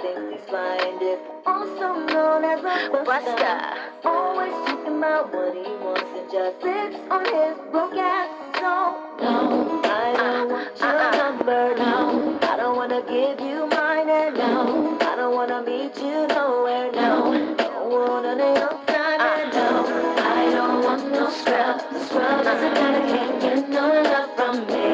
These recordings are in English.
thinks he's flying is also known as a buster. Always talking about what he wants and just sits on his broke ass. So, no, I don't uh-uh. want your Uh-uh. number. No, I don't wanna give you mine. And no, I don't wanna meet you nowhere. No, don't want none of time. And uh-uh. no, I don't want no scrub. The scrub is guy uh-uh. that can't get no love from me.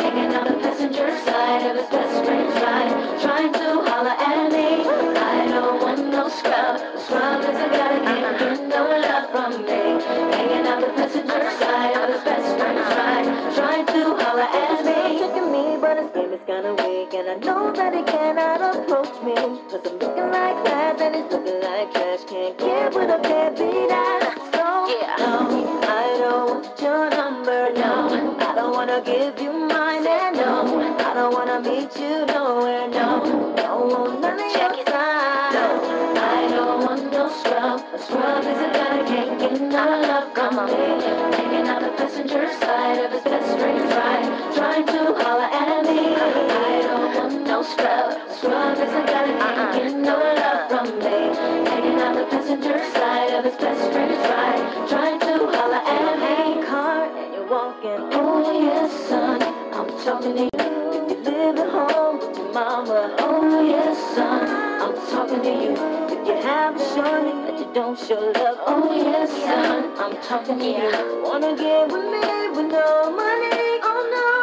Hanging the passenger side of his best friend's ride, trying to holler at me. I don't want no scrub. Scrub is a guy that can't get no love from me. Hanging on the passenger side of his best friend's ride, trying to holler at me. Checking me, but his game is kinda weak, and I know that he cannot approach me. Cause I'm looking like glass and he's looking like trash. Can't get with a deadbeat ass. So, Yeah. no, I don't want your number, no. I don't wanna give you mine, and no, I don't wanna meet you nowhere, no. Don't want none of Check your it. time. No, I don't want no scrub. A scrub is a guy that can't get no love from me. Hanging out the passenger side of his best friend's ride, trying to holler at me. I don't want no scrub. A scrub is a guy that can't Uh-uh. get no love from me. Hanging out the passenger side of his best friend's ride, trying to holler at me. Walking. Oh yes, son, I'm talking to you. If you live at home your mama. Oh yes, son, I'm talking to you. If you have a shorty that you don't show love. Oh yes, son, I'm talking to you. Wanna get with me with no money? Oh no,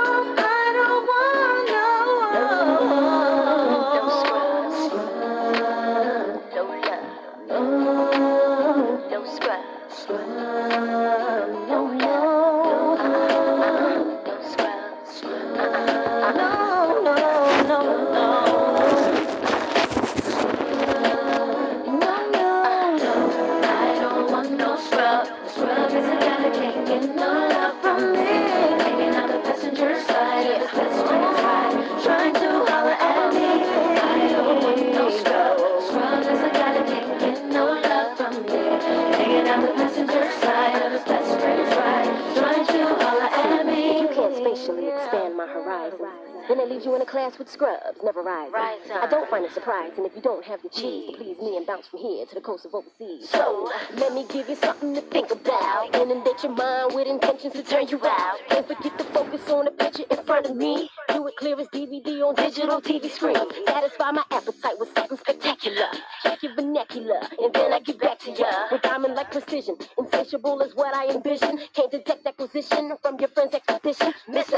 horizons. Then it leaves you in a class with scrubs, never rising. Rising. I don't find it surprising if you don't have the cheese to please me and bounce from here to the coast of overseas. So, let me give you something to think about. Inundate your mind with intentions to turn you out. Don't forget to focus on the picture in front of me. Do it clear as DVD on digital TV screen. Satisfy my appetite with something spectacular. Check your vernacular, and then I get back to ya. With diamond like precision, insatiable is what I envision. Can't detect acquisition from your friend's expedition. Mister,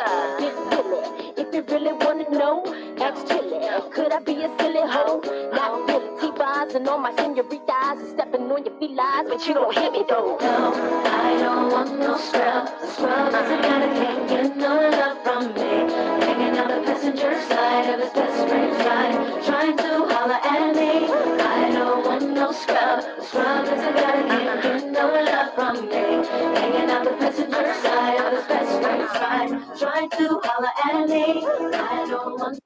If you really wanna know, ask Chilli. Could I be a silly hoe? Not really. T-bars and all my senoritas and stepping on your feet, felines, but you don't hit me though. No, I don't want no scrub. Scrub is a guy that can't get no love from me. Hanging on the passenger side of his best friend's ride, trying to holler at me. Scrub. Is a guy no love from me. Hanging on the passenger side of his best friend's ride, trying to holler at me. I don't want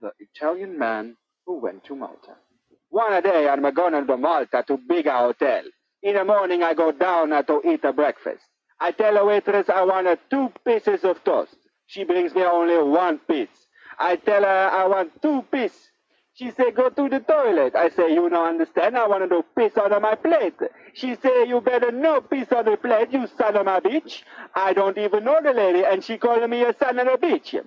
the Italian man who went to Malta. One day I'm going to Malta to bigger hotel. In the morning I go down to eat a breakfast. I tell the waitress I want two pieces of toast. She brings me only one piece. I tell her I want two pieces. She say go to the toilet. I say you don't understand. I want to do piss on my plate. She say you better no piss on the plate, you son of a bitch. I don't even know the lady, and she calling me a son of a bitch.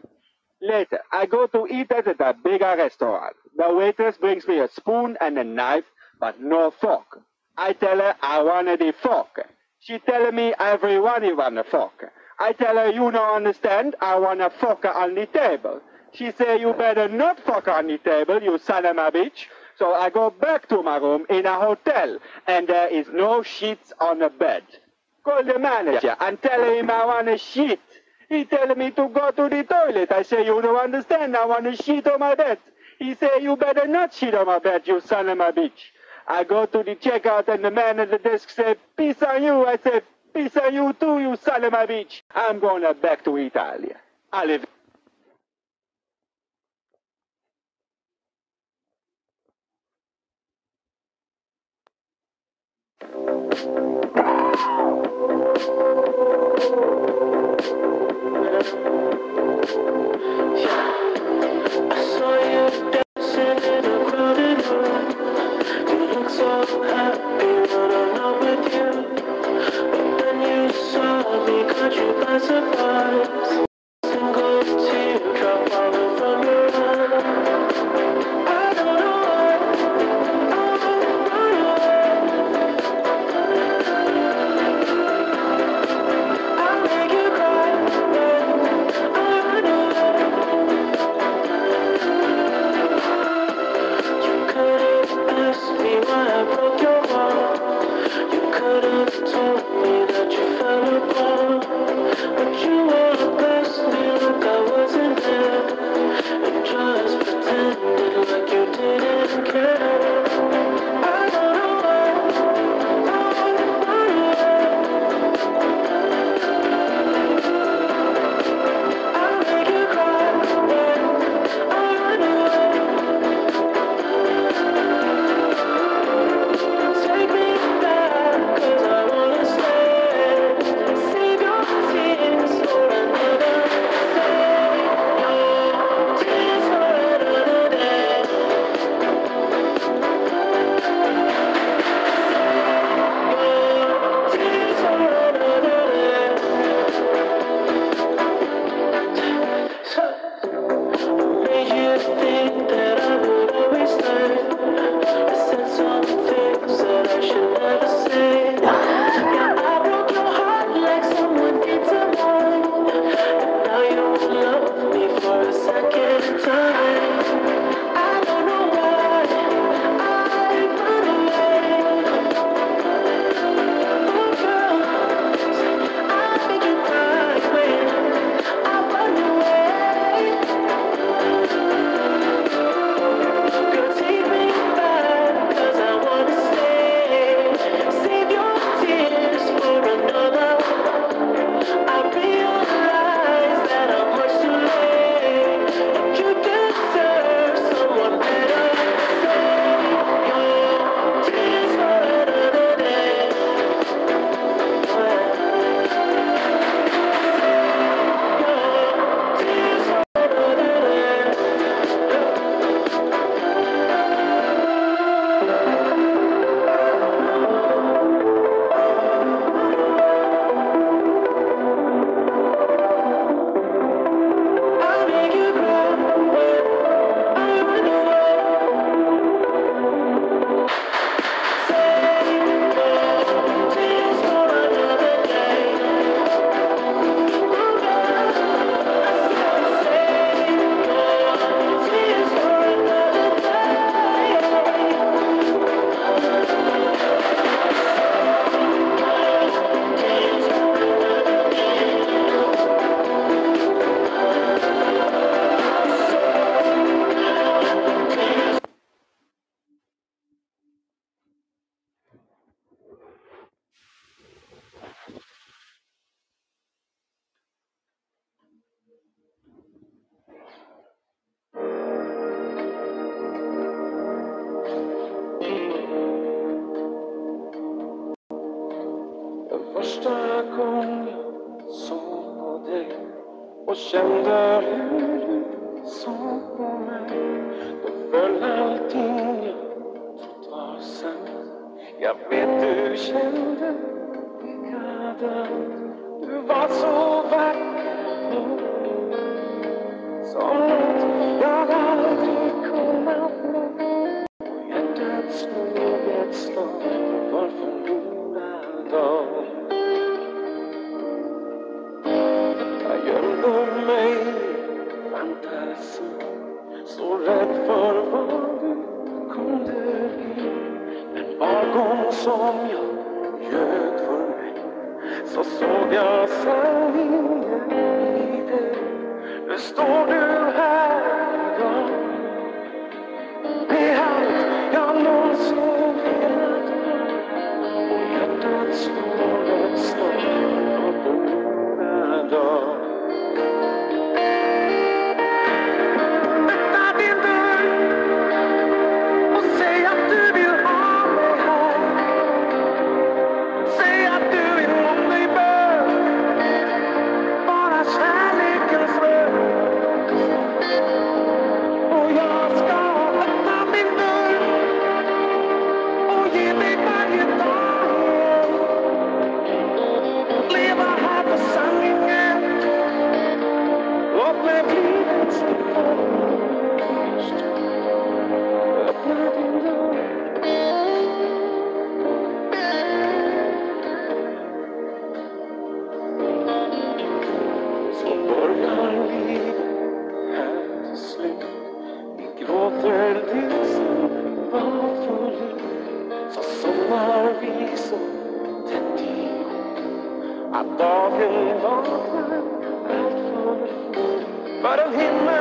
Later, I go to eat at a bigger restaurant. The waitress brings me a spoon and a knife, but no fork. I tell her I wanted the fork. She telling me everyone want a fork. I tell her you don't understand. I want a fork on the table. She say you better not fuck on the table, you son of a bitch. So I go back to my room in a hotel, and there is no sheets on the bed. Call the manager and tell him I want a sheet. He tell me to go to the toilet. I say, you don't understand. I want a sheet on my bed. He say, you better not sheet on my bed, you son of a bitch. I go to the checkout and the man at the desk say, peace on you. I say, peace on you too, you son of a bitch. I'm going back to Italy. I live i saw you dancing in the crowded room. You look so happy when i love you. Then you saw me caught you by surprise. Att dagen vaknar allt för fort. För en himmel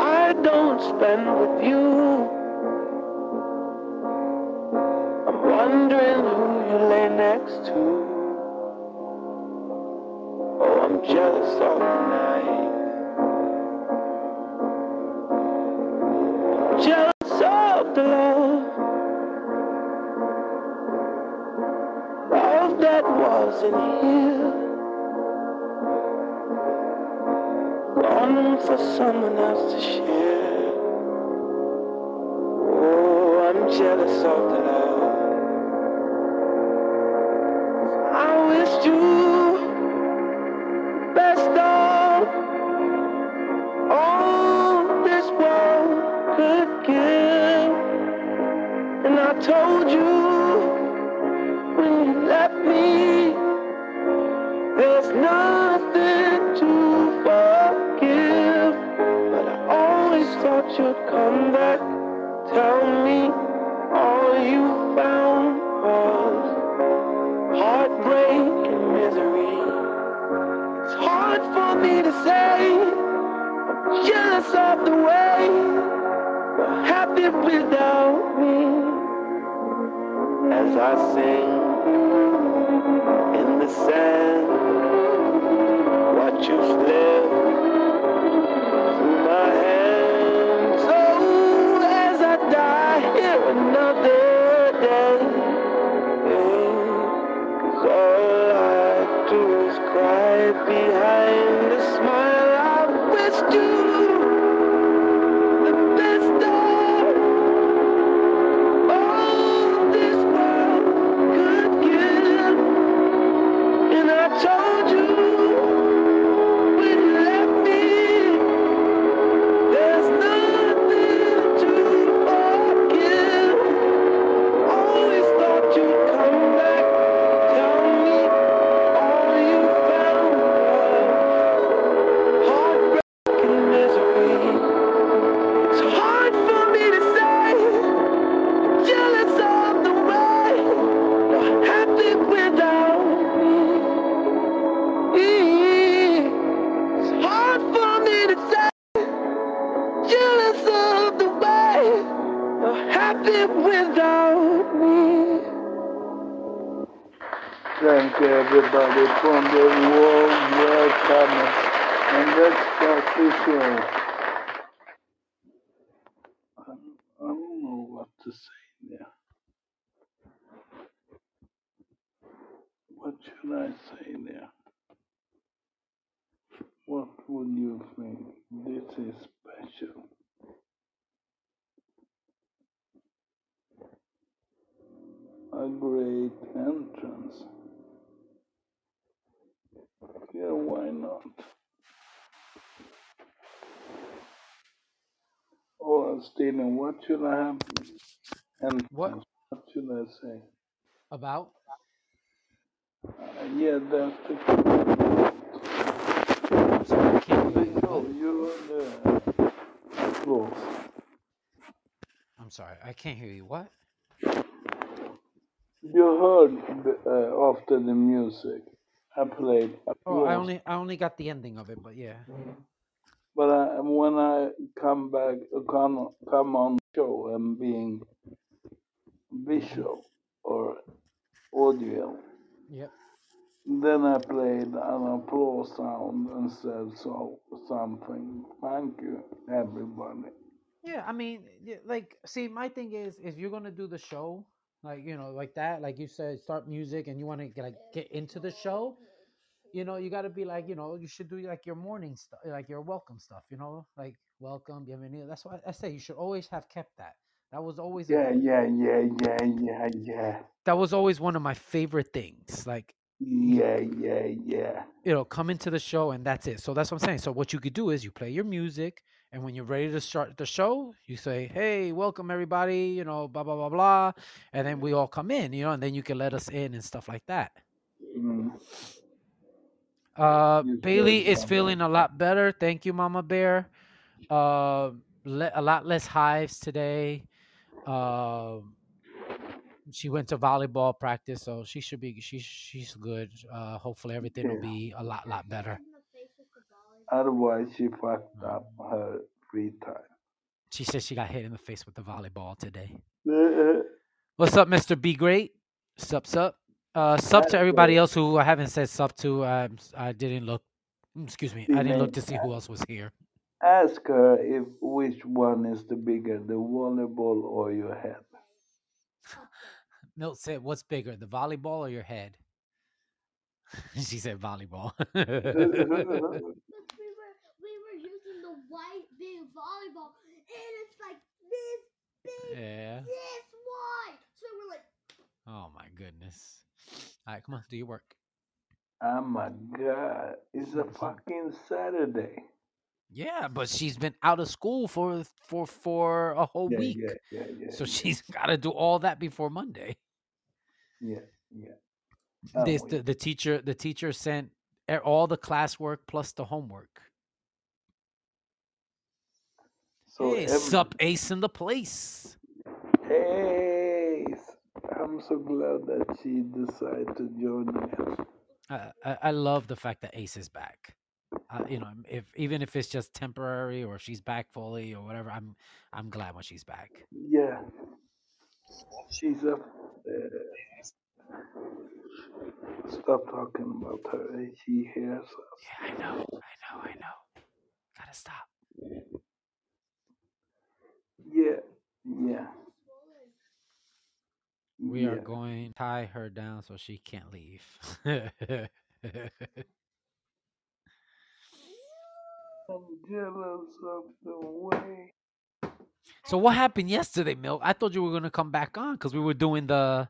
I don't spend with you. I'm wondering who you lay next to. Oh, I'm jealous of. for someone else to share. what should I have? And what? What should I say? About? Uh, yeah, that's the. I'm sorry, I can't hear you. You're on the floor. I'm sorry, I can't hear you. What? You heard uh, after the music. I played. I played. Oh, I only I only got the ending of it, but yeah. Mm -hmm when I come back, come, come on show, I'm being visual or audio. Yep. Then I played an applause sound and said so something. Thank you, everybody. Yeah, I mean, like, see, my thing is, if you're gonna do the show, like you know, like that, like you said, start music, and you want to like get into the show, you know, you got to be like, you know, you should do like your morning stuff, like your welcome stuff, you know, like welcome, bienvenido. That's why I say you should always have kept that. That was always yeah, yeah, yeah, yeah, yeah, yeah. That was always one of my favorite things. Like yeah, yeah, yeah. You know, come into the show and that's it. So that's what I'm saying. So what you could do is you play your music, and when you're ready to start the show, you say, "Hey, welcome everybody," you know, blah blah blah blah, and then we all come in, you know, and then you can let us in and stuff like that. Mm-hmm. Uh Bailey is feeling a lot better. Thank you, Mama Bear. Uh le- a lot less hives today. Um she went to volleyball practice, so she should be she's she's good. Uh hopefully everything will be a lot lot better. Otherwise, she fucked up her free time. She says she got hit in the face with the volleyball today. Uh, What's up, Mr. B Great? Sup, sup. Uh, sup to everybody else who I haven't said sup to. I, s- I didn't look. mm, Excuse me. I didn't look to see Female. who else was here. Ask her if which one is the bigger, the volleyball or your head. Milt said, "What's bigger, the volleyball or your head?" she said, "Volleyball." We were we were using the white big volleyball, and it's like this big, yeah. this wide. So we're like, Oh my goodness. All right, come on, do your work. Oh my god, it's a fucking Saturday. Yeah, but she's been out of school for for for a whole Yeah, week, yeah, yeah, so she's got to do all that before Monday. yeah, yeah. This oh, the, the teacher the teacher sent all the classwork plus the homework. So hey, every, sup ace in the place. hey, I'm so glad that she decided to join me. I, I I love the fact that Ace is back. Uh, you know, if even if it's just temporary or if she's back fully or whatever, I'm I'm glad when she's back. Yeah, she's a. Uh, stop talking about her. She hears us. Yeah, I know, I know, I know. Gotta stop. Yeah, yeah. We yeah. are going to tie her down so she can't leave. I'm jealous of the way. so what happened yesterday, Milt? I thought you were gonna come back on because we were doing the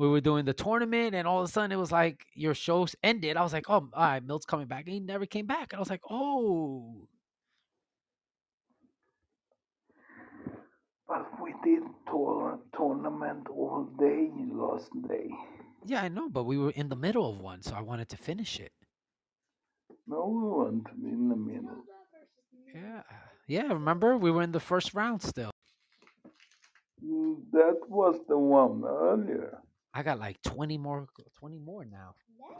we were doing the tournament, and all of a sudden it was like your shows ended. I was like, oh, all right, Milt's coming back. And he never came back. And I was like, oh, But we did tour- tournament all day last day. yeah, I know, but we were in the middle of one, so I wanted to finish it. No, we weren't in the middle. Yeah, yeah. Remember, we were in the first round still. Mm, That was the one earlier. I got like twenty more, twenty more now. no.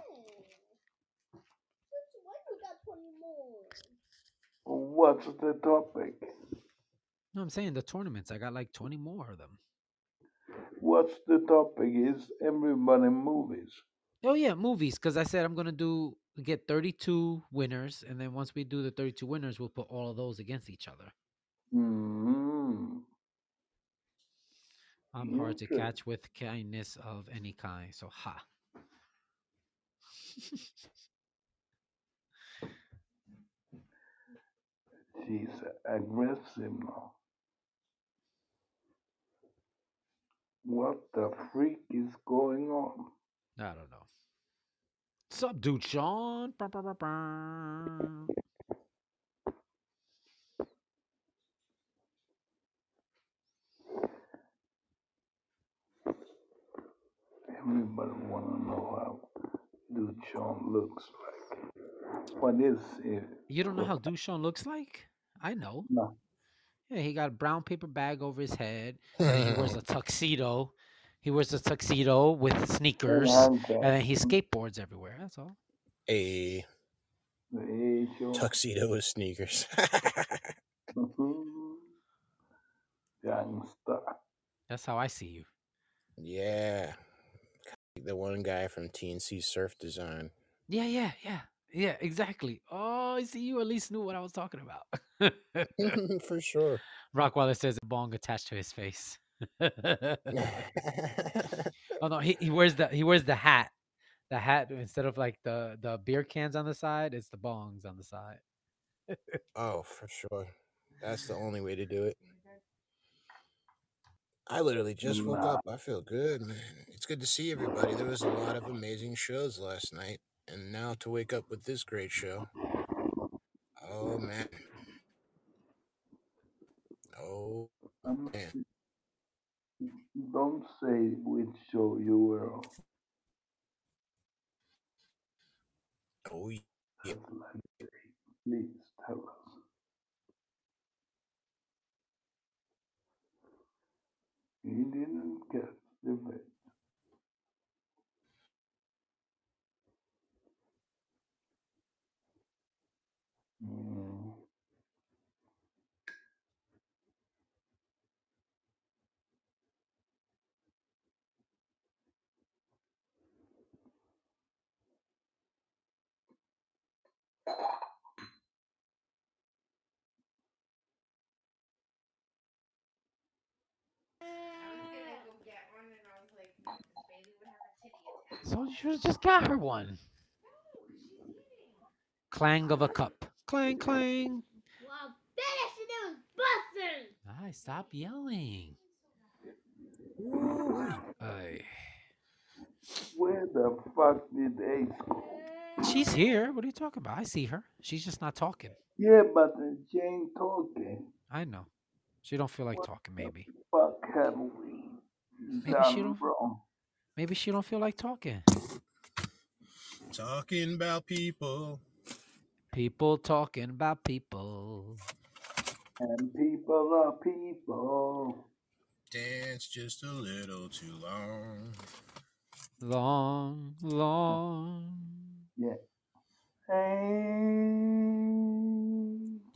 Since when you got 20 more? What's the topic? No, I'm saying the tournaments. I got like twenty more of them. What's the topic? Is everybody movies? Oh yeah, movies. Because I said I'm gonna do get 32 winners, and then once we do the 32 winners, we'll put all of those against each other. Mm. I'm hard to catch with kindness of any kind. So ha. She's aggressive now. What the freak is going on? I don't know. Sup, dude, Sean? Bah, bah, bah, bah. Everybody wanna know how Dude Sean looks like. What is it? You don't know how Dushan looks like? I know. No. Yeah, he got a brown paper bag over his head. And he wears a tuxedo. He wears a tuxedo with sneakers. Oh, and then he skateboards everywhere. That's all. a tuxedo with sneakers. That's how I see you. yeah. The one guy from T&C Surf Design. Yeah, yeah, yeah. Yeah, exactly. Oh, I see you at least knew what I was talking about. For sure. Rockweiler says a bong attached to his face. oh no, he, he wears the he wears the hat. The hat instead of like the the beer cans on the side, it's the bongs on the side. oh, for sure. That's the only way to do it. I literally just woke up. I feel good, man. It's good to see everybody. There was a lot of amazing shows last night, and now to wake up with this great show. Oh man. Oh man. don't say which show you were on. Oh yeah. Just like that. Please tell us. He didn't catch the bait. So you should have just got her one. Clang of a cup. Clang, clang. Wow, finish it, it was busting. Ay, stop yelling. Ay. Where the fuck did Ace go? She's here. What are you talking about? I see her. She's just not talking. Yeah, but she ain't talking. I know. She don't feel like talking. Maybe. Fuck have we Maybe done she don't- wrong? Maybe she don't feel like talking. Talking about people. People talking about people. And people are people. Dance just a little too long. Long, long. Yeah. Hey.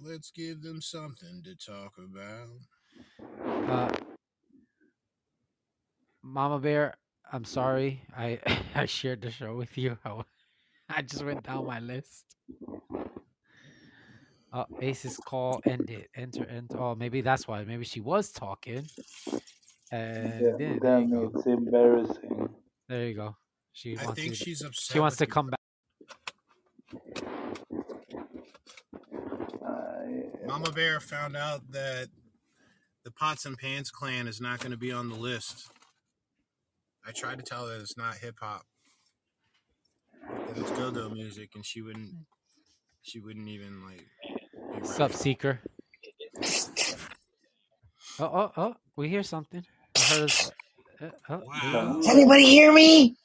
Let's give them something to talk about. Uh, Mama Bear, I'm sorry. I I shared the show with you. I, I just went down my list. Uh, Ace's call ended. Enter, enter. Oh, maybe that's why. Maybe she was talking. And Yeah, then, there then you go. it's embarrassing. There you go. She I wants think to- she's upset. she wants to come back. Mama Bear found out that the Pots and Pans clan is not going to be on the list. I tried to tell her it's not hip hop, that it's go-go music, and she wouldn't. She wouldn't even like. Be right. Sup, Seeker? Oh, oh, oh. We hear something. I heard us. Uh, oh, Wow. Does anybody hear me?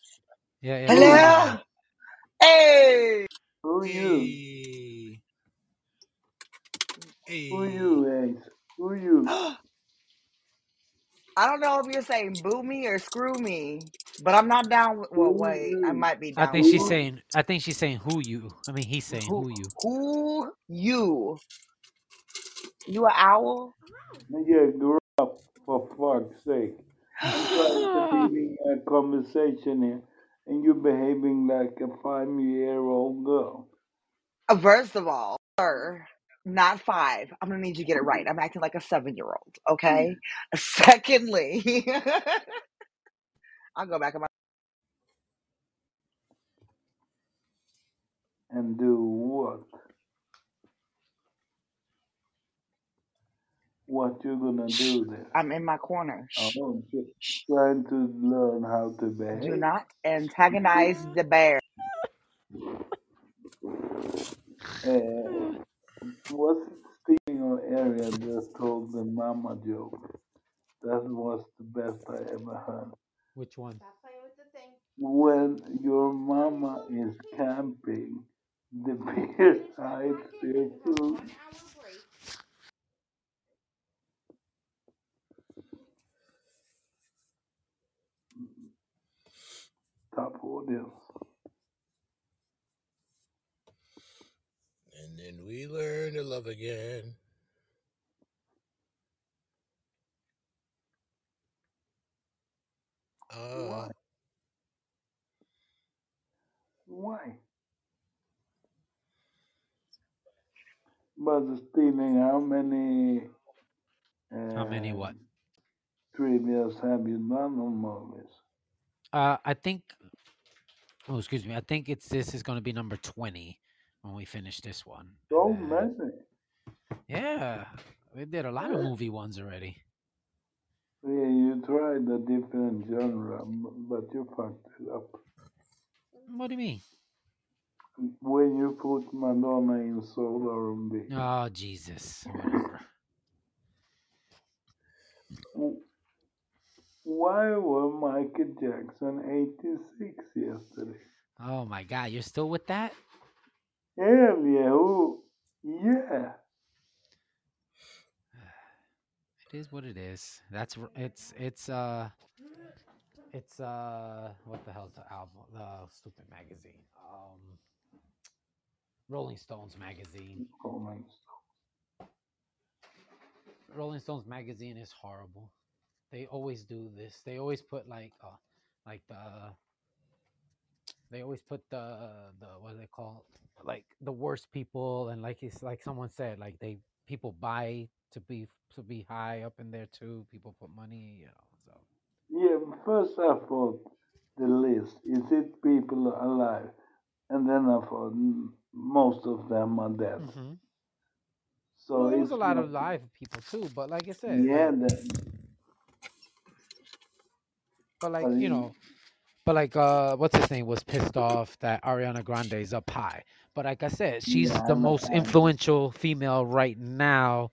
Yeah, yeah. Hello? you. Hey! who are you? Hey. Hey. Who you, Ace? Who you? I don't know if you're saying boo me or screw me, but I'm not down with. Well, Who wait, I you? might be I down think with she's you. saying. I think she's saying who you. I mean, he's saying Who, who you. who you? You an owl? Yeah, grow up, for fuck's sake. I'm trying to be in a conversation here, and you're behaving like a five-year-old girl. Uh, First of all, sir, not five. I'm gonna need you to get it right. I'm acting like a seven year old, okay? Secondly, I'll go back in my. And do what? What you gonna do there? I'm in my corner. Oh, trying to learn how to behave. Do not antagonize the bear. Uh, was it Stephen or area just told the mama joke? That was the best I ever heard. Which one? When your mama is camping, the bear hides their food. Top audience. And then we learn to love again. Uh, Why? Why? But stealing how many? How many uh, what? Trivias have you done on movies? Uh, I think. Oh, excuse me. I think it's this is going to be number twenty when we finish this one. So then- many. yeah, we did a lot of movie ones already. Yeah, you tried a different genre, but you fucked it up. What do you mean? When you put Madonna in soul R&B. Oh Jesus, whatever. Why were Michael Jackson 86 yesterday? Oh my God, you're still with that? Yeah? Yeah. It is what it is. That's r- it's it's uh it's uh what the hell's the album the stupid magazine um Rolling Stones magazine. Rolling Rolling Stones magazine is horrible. They always do this. They always put like uh like the they always put the the what do they call like the worst people and like it's like someone said like they people buy to be to be high up in there too. People put money, you know. So Yeah, first I thought the list, is it people alive? And then I thought most of them are dead. Mhm. So well, there was a lot of live people too, but like I said, yeah, like, but like you- know, but like uh, what's his name was pissed off that Ariana Grande is up high. But like I said, she's yeah, the most influential female right now,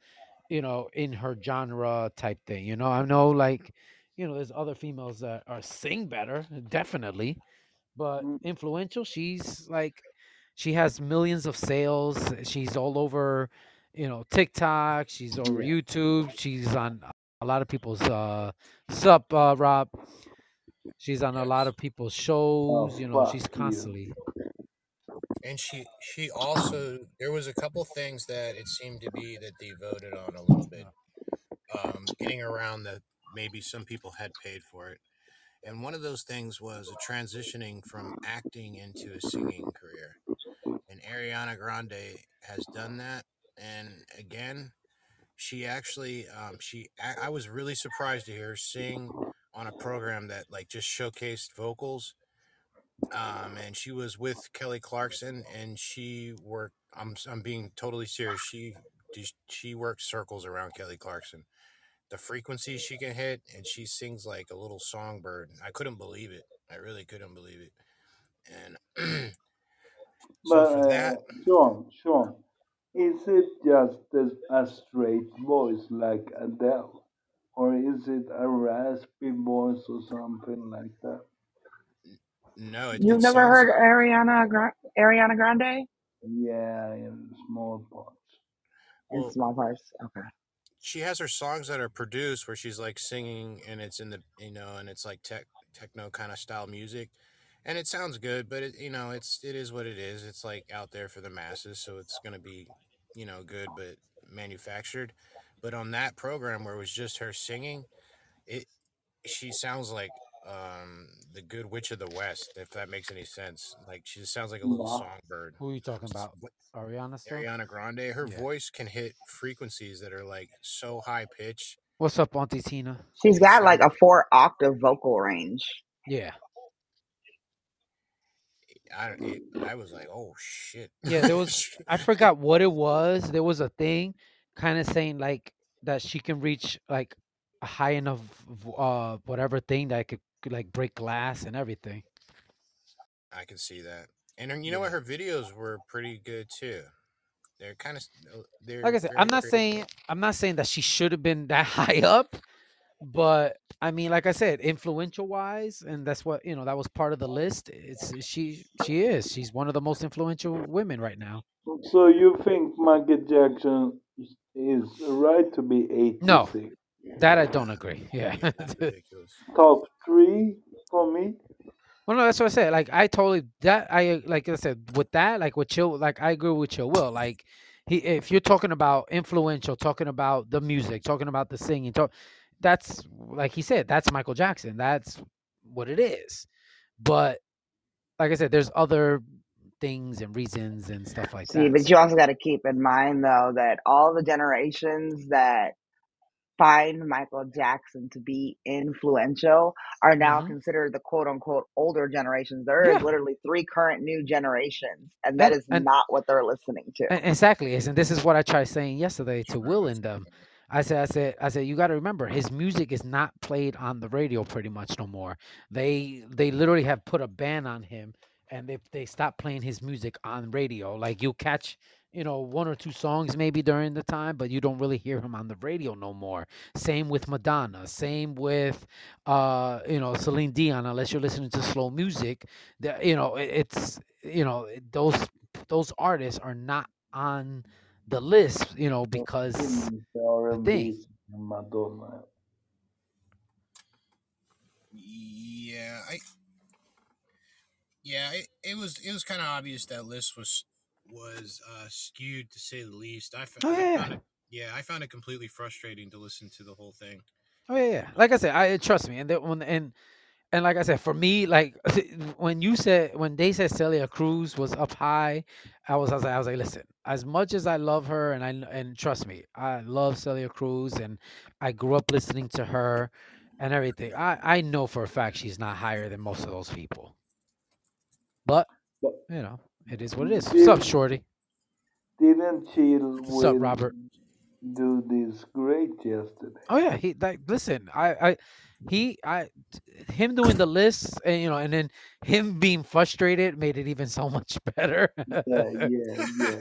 you know, in her genre type thing. You know, I know like, you know, there's other females that are sing better, definitely, but mm, influential. She's like, she has millions of sales. She's all over, you know, TikTok. She's over. YouTube. She's on a lot of people's uh, sup, uh, Rob. She's on a lot of people's Oh, shows. You know, fuck she's you. constantly. And she she also there was a couple things that it seemed to be that they voted on a little bit, um, getting around that maybe some people had paid for it. And one of those things was a transitioning from acting into a singing career. And Ariana Grande has done that. And again, she actually um, she I, I was really surprised to hear her sing on a program that like just showcased vocals um, and she was with Kelly Clarkson, and she worked. I'm I'm being totally serious. She she worked circles around Kelly Clarkson. The frequency she can hit, and she sings like a little songbird. I couldn't believe it. I really couldn't believe it. And so for uh, that, Sean, Sean, is it just a straight voice like Adele, or is it a raspy voice or something like that? no, it, You've it never sounds heard Ariana Gra- Ariana Grande Yeah, in small parts. in well. small parts? Okay. She has her songs that are produced where she's like singing, and it's in the you know, and it's like tech techno kind of style music, and it sounds good, but it you know, it's it is what it is. It's like out there for the masses, so it's gonna be you know good, but manufactured. But on that program where it was just her singing, it she sounds like um the good witch of the west if that makes any sense like she just sounds like a little songbird Who are you talking S- about? what- Ariana still? ariana grande her Yeah. voice can hit frequencies that are like so high pitch What's up, Auntie Tina? She's got like a four octave vocal range. Yeah. i it, i was like oh shit Yeah, there was I forgot what it was. There was a thing kind of saying like that she can reach like a high enough uh whatever thing that could, could like break glass and everything. i can see that and you know what her videos were pretty good too they're kind of they're Like I said, I'm not creative saying I'm not saying that she should have been that high up, but I mean, like I said, influential wise, and that's what you know. That was part of the list. It's she. She is. She's one of the most influential women right now. So you think Michael Jackson is right to be No, that I don't agree. Yeah. that's well, ridiculous Top three for me? Well, no, that's what I said. Like I totally that I like I said with that like with chill like I agree with Chill Will. Like he if you're talking about influential, talking about the music, talking about the singing, talk, that's like he said. That's Michael Jackson. That's what it is. But like I said, there's other things and reasons and stuff like See, that. but you also got to keep in mind though that all the generations that find Michael Jackson to be influential are now hmm considered the quote unquote older generations. There is yeah, literally three current new generations, and that and is and not what they're listening to. Exactly, is and this is what I tried saying yesterday to Will and them. I said, I said, I said, you got to remember, his music is not played on the radio pretty much no more. They they literally have put a ban on him, and they they stop playing his music on radio. Like you'll catch, you know, one or two songs maybe during the time, but you don't really hear him on the radio no more. Same with Madonna. Same with, uh, you know, Celine Dion. Unless you're listening to slow music, that you know, it- it's you know those those artists are not on the list, you know, because the the thing. Madonna. Yeah, I. Yeah, it, it was it was kind of obvious that list was was uh, skewed to say the least. I, fa- Oh, I yeah. found it. Yeah, I found it completely frustrating to listen to the whole thing. Oh yeah, yeah. Like I said, I trust me, and that when and and like I said, for me, like when you said when they said Celia Cruz was up high, I was I was like, I was like, listen, as much as I love her, and I and trust me, I love Celia Cruz, and I grew up listening to her, and everything. I I know for a fact she's not higher than most of those people, but you know, it is what it is. What's up, Shorty? didn't Chill What's up, Robert? do this great yesterday? Oh yeah, he like listen, I I he I him doing the lists and you know and then him being frustrated made it even so much better. Yeah, yeah, yeah.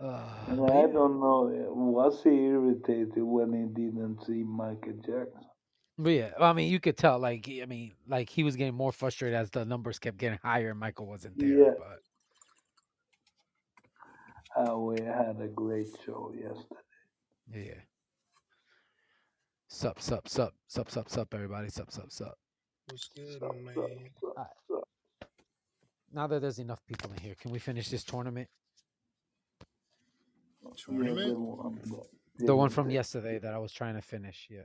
uh, I don't know, uh, was he irritated when he didn't see Michael Jackson? But yeah, I mean you could tell like I mean like he was getting more frustrated as the numbers kept getting higher and Michael wasn't there. Yeah, But uh, we had a great show yesterday. yeah, sup sup sup sup sup sup everybody sup sup sup. What's good, Sup, my sup, man? sup, Alright, sup. now that there's enough people in here, can we finish this tournament? The Tournament? one The one from yesterday that I was trying to finish. Yeah,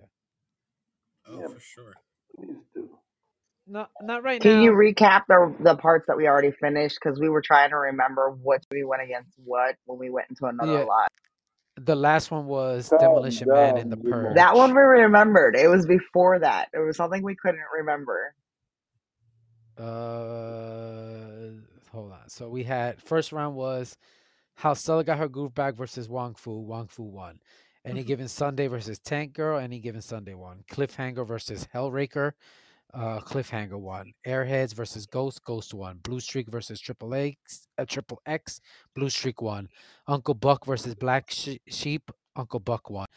Oh, Yeah, for sure. please do. not not right now. Can you now. recap the the parts that we already finished? Because we were trying to remember which we went against what when we went into another Yeah, lot. the last one was Calm Demolition Man and down, the Jamal. That one Purge. we remembered. It was before that. It was something we couldn't remember. Uh, hold on. So we had first round was how Stella got her groove back versus Wong Foo. Wong Foo won. Any Mm-hmm. given Sunday versus Tank Girl. Any given Sunday one. Cliffhanger versus Hellraker. Uh, Cliffhanger one. Airheads versus Ghost. Ghost one. Blue Streak versus Triple X. Uh, Triple X. Blue Streak one. Uncle Buck versus Black She- Sheep. Uncle Buck one.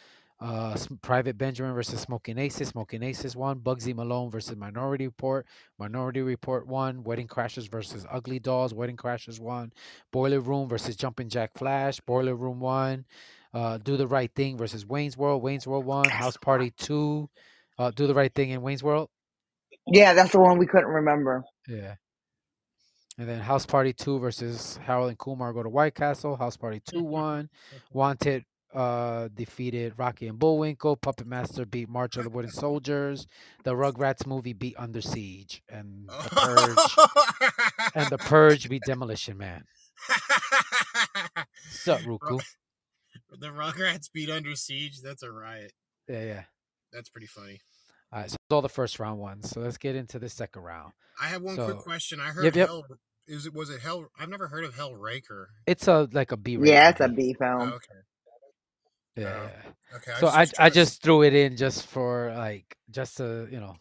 Uh, Private Benjamin versus Smoking Aces. Smoking Aces one. Bugsy Malone versus Minority Report. Minority Report one. Wedding Crashers versus Ugly Dolls. Wedding Crashers one. Boiler Room versus Jumping Jack Flash. Boiler Room won. Uh, Do the Right Thing versus Wayne's World. Wayne's World One, House Party 2. Uh, Do the Right Thing in Wayne's World. Yeah, that's the one we couldn't remember. Yeah. And then House Party 2 versus Harold and Kumar go to White Castle. House Party 2 won. Wanted uh defeated Rocky and Bullwinkle. Puppet Master beat March of the Wooden Soldiers. The Rugrats movie beat Under Siege. And the Purge and the Purge beat Demolition Man. Sup, Ruku? The Rugrats beat Under Siege. That's a riot. Yeah, yeah. That's pretty funny. All right, so that's all the first round ones. So let's get into the second round. I have one quick question. I heard yep, yep. Hell. Is it was it Hell? I've never heard of Hell Raker. It's a like a B rated Yeah, it's a B movie. Film. Oh, okay. Yeah. Oh, okay. I So just I I to. just threw it in just for like just to you know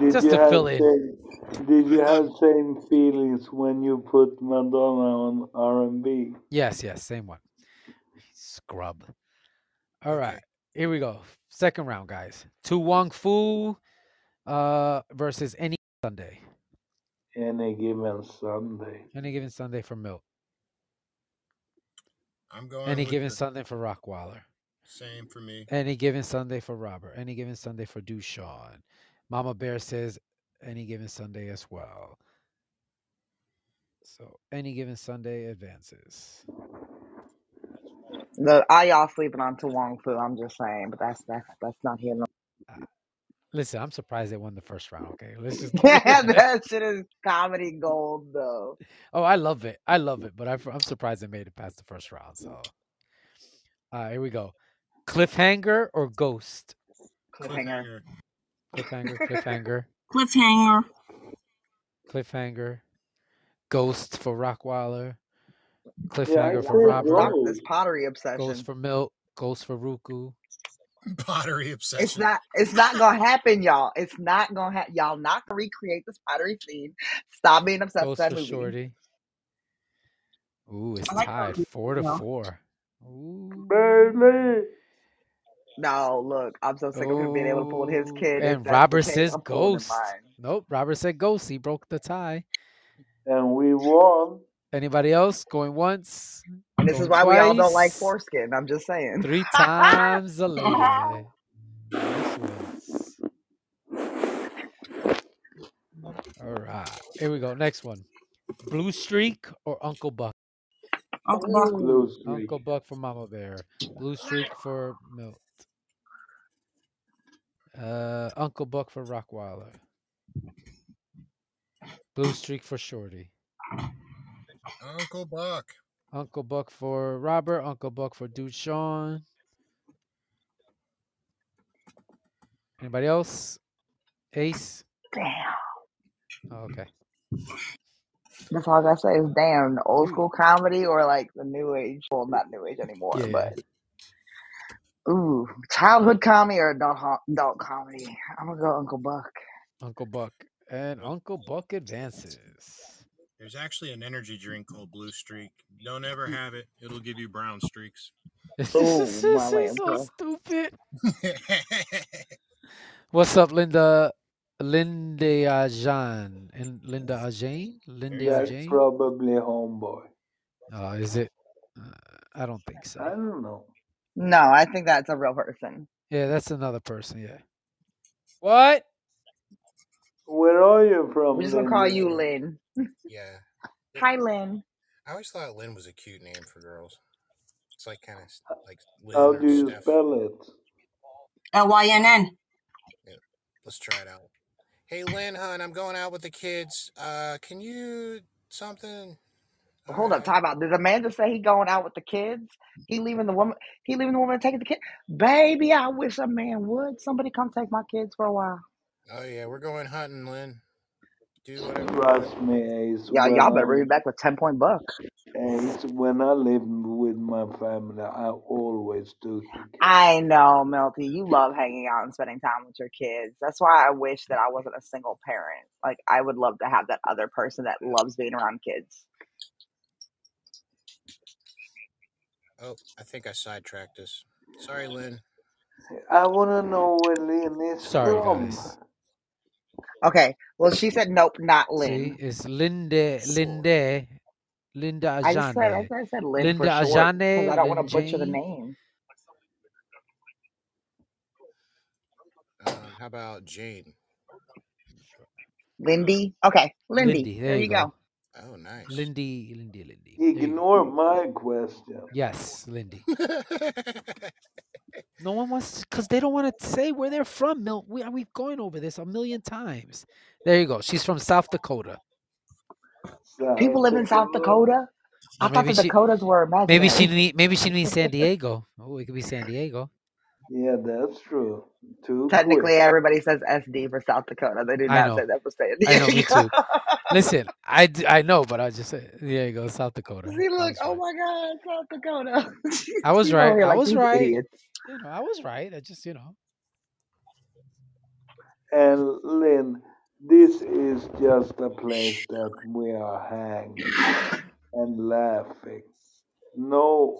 Did just you to have fill in. same, did you have same feelings when you put Madonna on R and B? Yes, yes, same one. Scrub. All Okay. right, here we go. Second round, guys. To Wong Foo uh versus any Sunday. Any given Sunday. Any given Sunday for Milt. I'm going Any with given the Sunday for Rockwaller. same for me. Any given Sunday for Robert. Any given Sunday for Dushawn. Mama Bear says any given Sunday as well. So any given Sunday advances. The I y'all sleeping on to Wong Foo. I'm just saying, but that's that's that's not here. No. Uh, listen, I'm surprised they won the first round. Okay, let's just. yeah, that shit is comedy gold though. oh, I love it. I love it, but I, I'm surprised they made it past the first round. So, uh, here we go. Cliffhanger or Ghost? Cliffhanger. Cliffhanger. Cliffhanger, cliffhanger, Cliffhanger. cliffhanger. Ghost for Rockwaller. Cliffhanger I for said Robert. Stop this pottery obsession. obsession. for Milt. Ghost for Ruku. Pottery obsession. It's obsession. not. It's not gonna happen, y'all. It's not gonna happen. Y'all not gonna recreate this pottery scene. Stop being obsessed with that for movie. Shorty. Ooh, it's like tied those. four to You know. four. Ooh. Baby. No, look, I'm so sick of him being able to pull his kid. And that's Robert says I'm pulling in ghost. Nope, Robert said ghost. He broke the tie. And we won. Anybody else going once? And this is Going why we all don't like twice? foreskin. I'm just saying. Three times a lady. Nice wins. All right, here we go. Next one. Blue Streak or Uncle Buck? Uncle Buck. Blue streak. Uncle Buck for Mama Bear. Blue Streak for Milt. Uh, Uncle Buck for Rockweiler. Blue Streak for Shorty. Uncle Buck. Uncle Buck for Robert. Uncle Buck for Dude Sean. Anybody else? Ace. Damn. Oh, okay. That's all I gotta say is damn, the old school comedy or like the new age. Well, not new age anymore, Yeah. but ooh, childhood comedy or adult adult comedy. I'm gonna go Uncle Buck. Uncle Buck. And Uncle Buck advances. There's actually an energy drink called Blue Streak. Don't ever have it. It'll give you brown streaks. Oh, my so stupid. What's up, Linda? Linda Jean and Linda Ajane? Linda That's Ajane? probably homeboy. Oh, is it? Uh, I don't think so. I don't know. No, I think that's a real person. Yeah, that's another person. Yeah. What? Where are you from? We're just gonna call you Lynn. Yeah. Hi, Lynn. I always thought Lynn was a cute name for girls. It's like kind of like Lynn How Lynn do you Steph. spell it? L Y N N. Let's try it out. Hey Lynn, hon, I'm going out with the kids. Uh, can you something? All Hold up, right. time out. Did Amanda say he going out with the kids? He leaving the woman. He leaving the woman taking the kid. Baby, I wish a man would. Somebody come take my kids for a while. Oh yeah, we're going hunting, Lynn. Do whatever. Trust me, Ace. Y'all, When y'all better I, bring me back with ten point bucks. Ace, when I lived with my family, I always do. I know, Melty. You love hanging out and spending time with your kids. That's why I wish that I wasn't a single parent. Like I would love to have that other person that loves being around kids. Oh, I think I sidetracked us. Sorry, Lynn. I want to know where Lynn is Sorry, from. guys. Okay. Well, she said nope, not See, Lynn. it's Linda, Linda, Linda I just said I Ajane. said, I said Lynn Linda for short Ajane, I don't Lynn want to butcher the name. Uh, how about Jane? Lindy. Okay, Lindy. Lindy, There there you you go. go. Oh, nice. Lindy, Lindy, Lindy. There you go. Ignore my question. Yes, Lindy. No one wants because they don't want to say where they're from. Mil- we uh, we've gone over this a million times. There you go. She's from South Dakota. People live in South Dakota. Dakota. I Or thought maybe the she, Dakotas were maybe she imaginary. need, maybe she means San Diego. Oh, it could be San Diego. Yeah, that's true. Too Technically, quick. everybody says SD for South Dakota. They do I not say that for San I know. Me too. Listen, I, I know, but I just said there you go, South Dakota. See, look. Oh right. my God, South Dakota. I was right. here I was right. idiots. You know, I was right. I just you know. And Lynn, this is just a place that we are hanging and laughing. No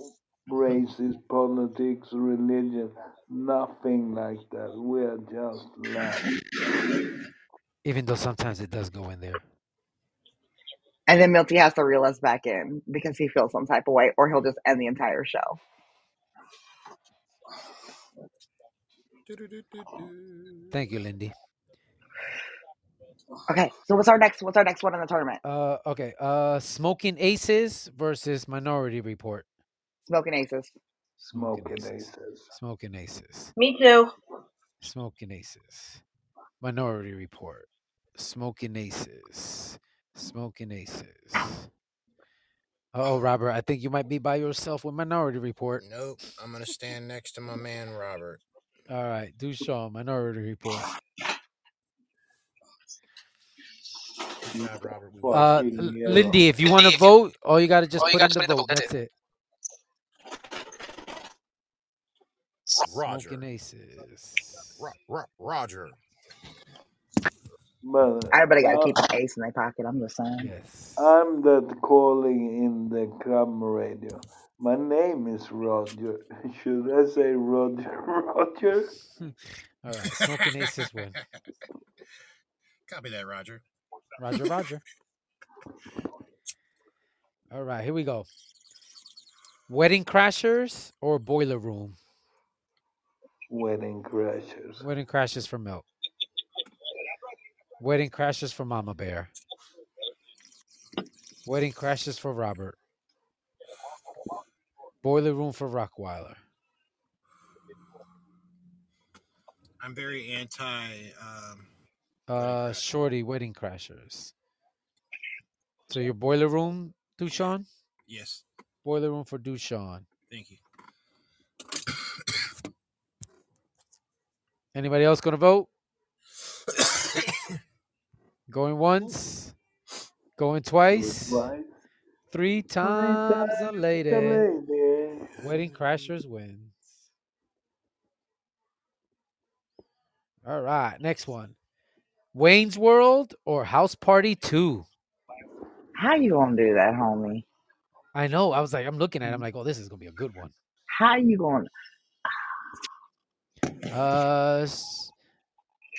racist politics, religion, nothing like that. We are just laughing. Even though sometimes it does go in there. And then Milty has to reel us back in because he feels some type of way, or he'll just end the entire show. Thank you, Lindy. Okay, so what's our next? What's our next one in the tournament? Uh, okay. Uh, Smoking Aces versus Minority Report. Smoking Aces. Smoking Smoking Aces. aces. Smoking Aces. Me too. Smoking Aces. Minority Report. Smoking Aces. Smoking Aces. Oh, Robert, I think you might be by yourself with Minority Report. Nope. I'm gonna stand next to my man Robert. All right, do show Minority Report. Job, Robert. Uh, lost. fucking L- hell. Lindy, if you want to vote, all you gotta just put in the vote. That's it. Roger. Smoking aces. Ro- Ro- Roger. But Everybody got to uh, keep an ace in their pocket. I'm just saying. Yes. I'm that calling in the cam radio. My name is Roger. Should I say Roger? Roger? All right. Smoking aces win. Copy that, Roger. Roger, Roger. All right, here we go. Wedding Crashers or Boiler Room? Wedding Crashers. Wedding Crashers for Milt. Wedding Crashers for Mama Bear. Wedding Crashers for Robert. Boiler Room for Rockweiler. I'm very anti. Um, Uh, Shorty Wedding Crashers. So your Boiler Room, Dushan? yes, Boiler Room for Dushan. thank you. Anybody else gonna vote? Going once, going twice, Right? three times a lady. the lady. Wedding Crashers wins. All right, next one. Wayne's World or House Party 2? How you gonna do that, homie? I know. I was like, I'm looking at it. I'm like, oh, this is going to be a good one. How you going? Uh,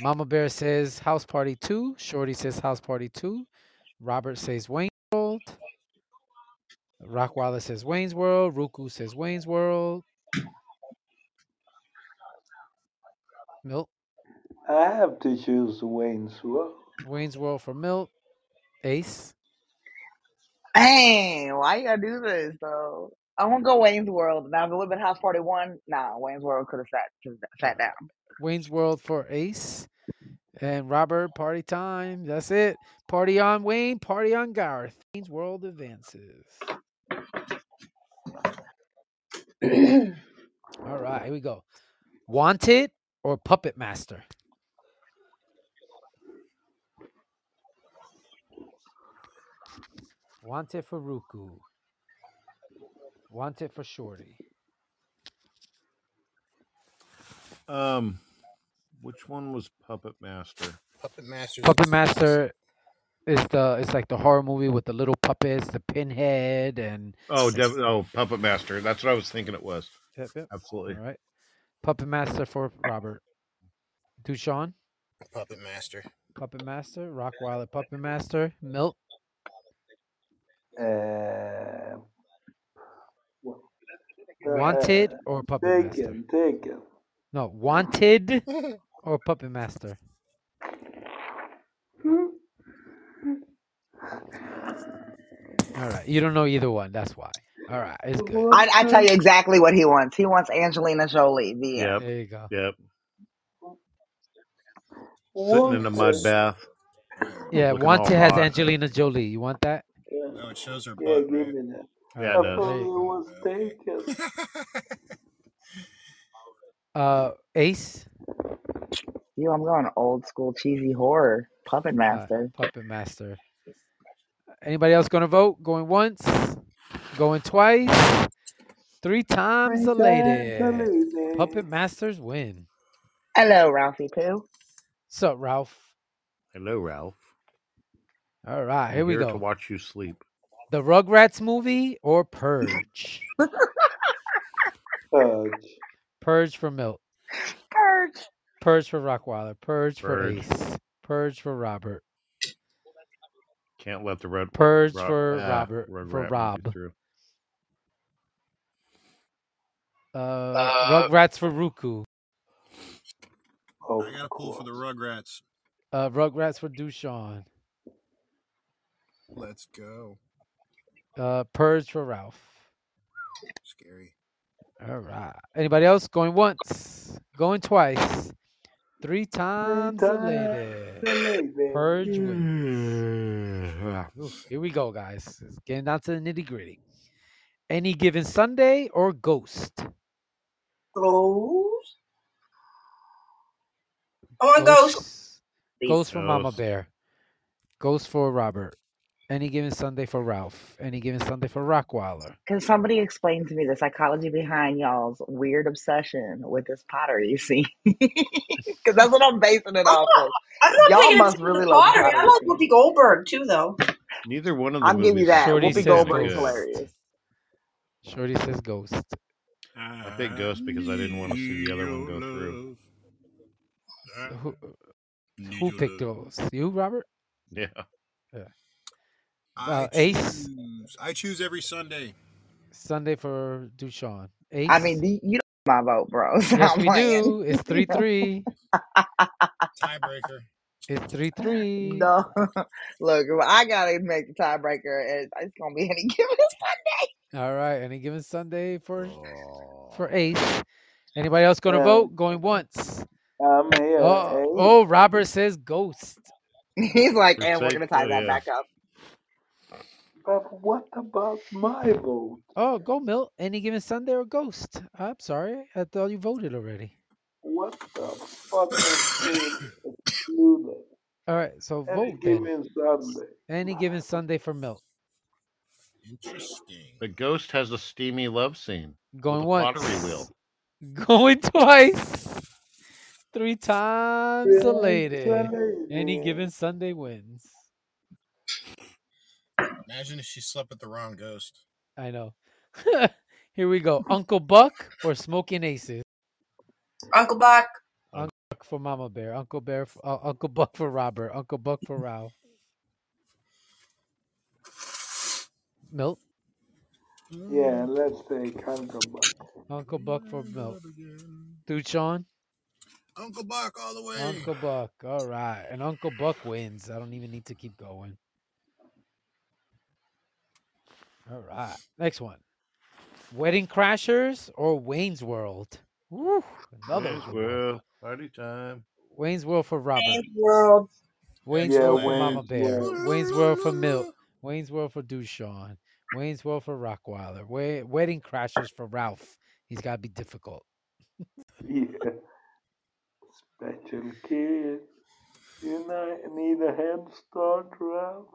Mama Bear says House Party 2. Shorty says House Party 2. Robert says Wayne's World. Rockwaller says Wayne's World. Ruku says Wayne's World. Milt. I have to choose Wayne's World. Wayne's World for Milt. Ace. Hey, why you gotta do this though? I won't go Wayne's World. Now, if it would have been House Party One, nah, Wayne's World could have sat could've sat down. Wayne's World for Ace. And Robert, party time. That's it. Party on Wayne, party on Garth. Wayne's World advances. All right, here we go. Wanted or Puppet Master? Wanted for Ruku. Wanted for Shorty. Um, which one was Puppet Master? Puppet Master. Puppet Master is the it's like the horror movie with the little puppets, the pinhead, and Oh, Dev- oh, Puppet Master. That's what I was thinking it was. Yep, yep. Absolutely. All right. Puppet Master for Robert. Dushan, Puppet Master. Puppet Master. Rockweiler, Puppet Master. Milt, Uh, Wanted or Puppet Master? Taken, taken. No, Wanted or Puppet Master. All right, you don't know either one. That's why. All right, it's good. I, I tell you exactly what he wants. He wants Angelina Jolie. The end. Yep. There you go. Yep. Sitting in a mud bath. Yeah, looking all Wanted has hot. Angelina Jolie. You want that? Oh, it shows her butt, give right? that. Yeah, I it does. thought it was taken. Uh, Ace, You, I'm going old school cheesy horror. Puppet uh, Master. Puppet Master. Anybody else going to vote? Going once, going twice, three times a lady. Puppet Masters win. Hello, Ralphie Poo. What's up, Ralph? Hello, Ralph. All right, I'm here we here to go. watch you sleep. The Rugrats movie or Purge? Purge. Purge for Milt. Purge. Purge for Rockweiler. Purge for Purge. Ace. Purge for Robert. Can't let the red Purge Ro- for ah, Robert. Red For Rob. make it through. Uh, Rugrats for Ruku. Of I got a pull for the Rugrats. Uh, Rugrats for Dushan. Let's go. Uh, Purge for Ralph. Scary. All right. Anybody else going once? Going twice? Three times a lady. Purge wins. Here we go, guys. It's getting down to the nitty gritty. Any given Sunday or Ghost? Ghost. I want Ghost. Ghost for Mama Bear. Ghost for Robert. Any given Sunday for Ralph. Any given Sunday for Rockwaller. Can somebody explain to me the psychology behind y'all's weird obsession with this pottery scene? Because that's what I'm basing it I'm off not, of. I'm not Y'all must really the love the pottery. I pottery like scene. Whoopi Goldberg too, though. Neither one of them. I'll give you that. Shorty Whoopi Goldberg is hilarious. Shorty says ghost. I picked Ghost because I didn't want to see the other one go through. So who who picked ghost? You, Robert? Yeah. Yeah. I Uh, Ace. choose. I choose every Sunday. Sunday for Dushan. Ace. I mean, the- you know my vote, bro. yes, Stop we playing. do. It's three three. Tiebreaker. It's three three. No, look, if I gotta make the tiebreaker, it, it's gonna be any given Sunday. All right. Any given Sunday for for Ace. Anybody else going to Uh, vote? Going once. I'm here. Oh, oh, Robert says ghost. He's like, For and we're gonna tie oh, that yeah. back up. But what about my vote? Oh, go Milt. Any given Sunday or ghost? I'm sorry. I thought you voted already. What the fuck is being excluded? All right. So Any vote then. given Sunday. Any given Sunday for Milt. Interesting. The Ghost has a steamy love scene. Going a once. pottery wheel. Going twice. Three times Yeah, a lady. Any given Sunday wins. Imagine if she slept with the wrong ghost. I know. Here we go. Uncle Buck or Smoking Aces? Uncle Buck. Uncle Buck for Mama Bear. Uncle Bear. For, uh, Uncle Buck for Robert. Uncle Buck for Ralph. Milt. Yeah, let's take Uncle Buck. Uncle Buck for Milt. Dude, Sean. Uncle Buck all the way. Uncle Buck. All right. And Uncle Buck wins. I don't even need to keep going. All right. Next one. Wedding Crashers or Wayne's World? Woo, another Wayne's one. World. Party time. Wayne's World for Robert. Wayne's World. Wayne's Yeah, World for Mama Bear. World. Wayne's World for Milt. Wayne's World for Dushan. Wayne's World for Rockweiler. Wa- Wedding Crashers for Ralph. He's got to be difficult. Yeah. Special kid. You know, need a head start, Ralph?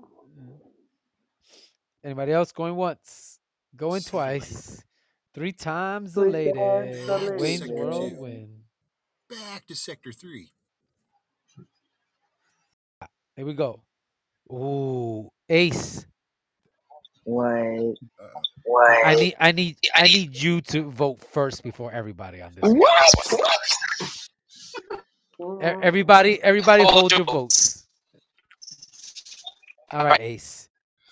Anybody else going once? Going Second twice. Three times the Three lady. Wayne's lady. World win. Back to Sector 3. Ah, here we go. Ooh, Ace. Wait, What? I need, I need, I need you to vote first before everybody on this. one. what? Everybody, everybody hold your votes. All right, Ace.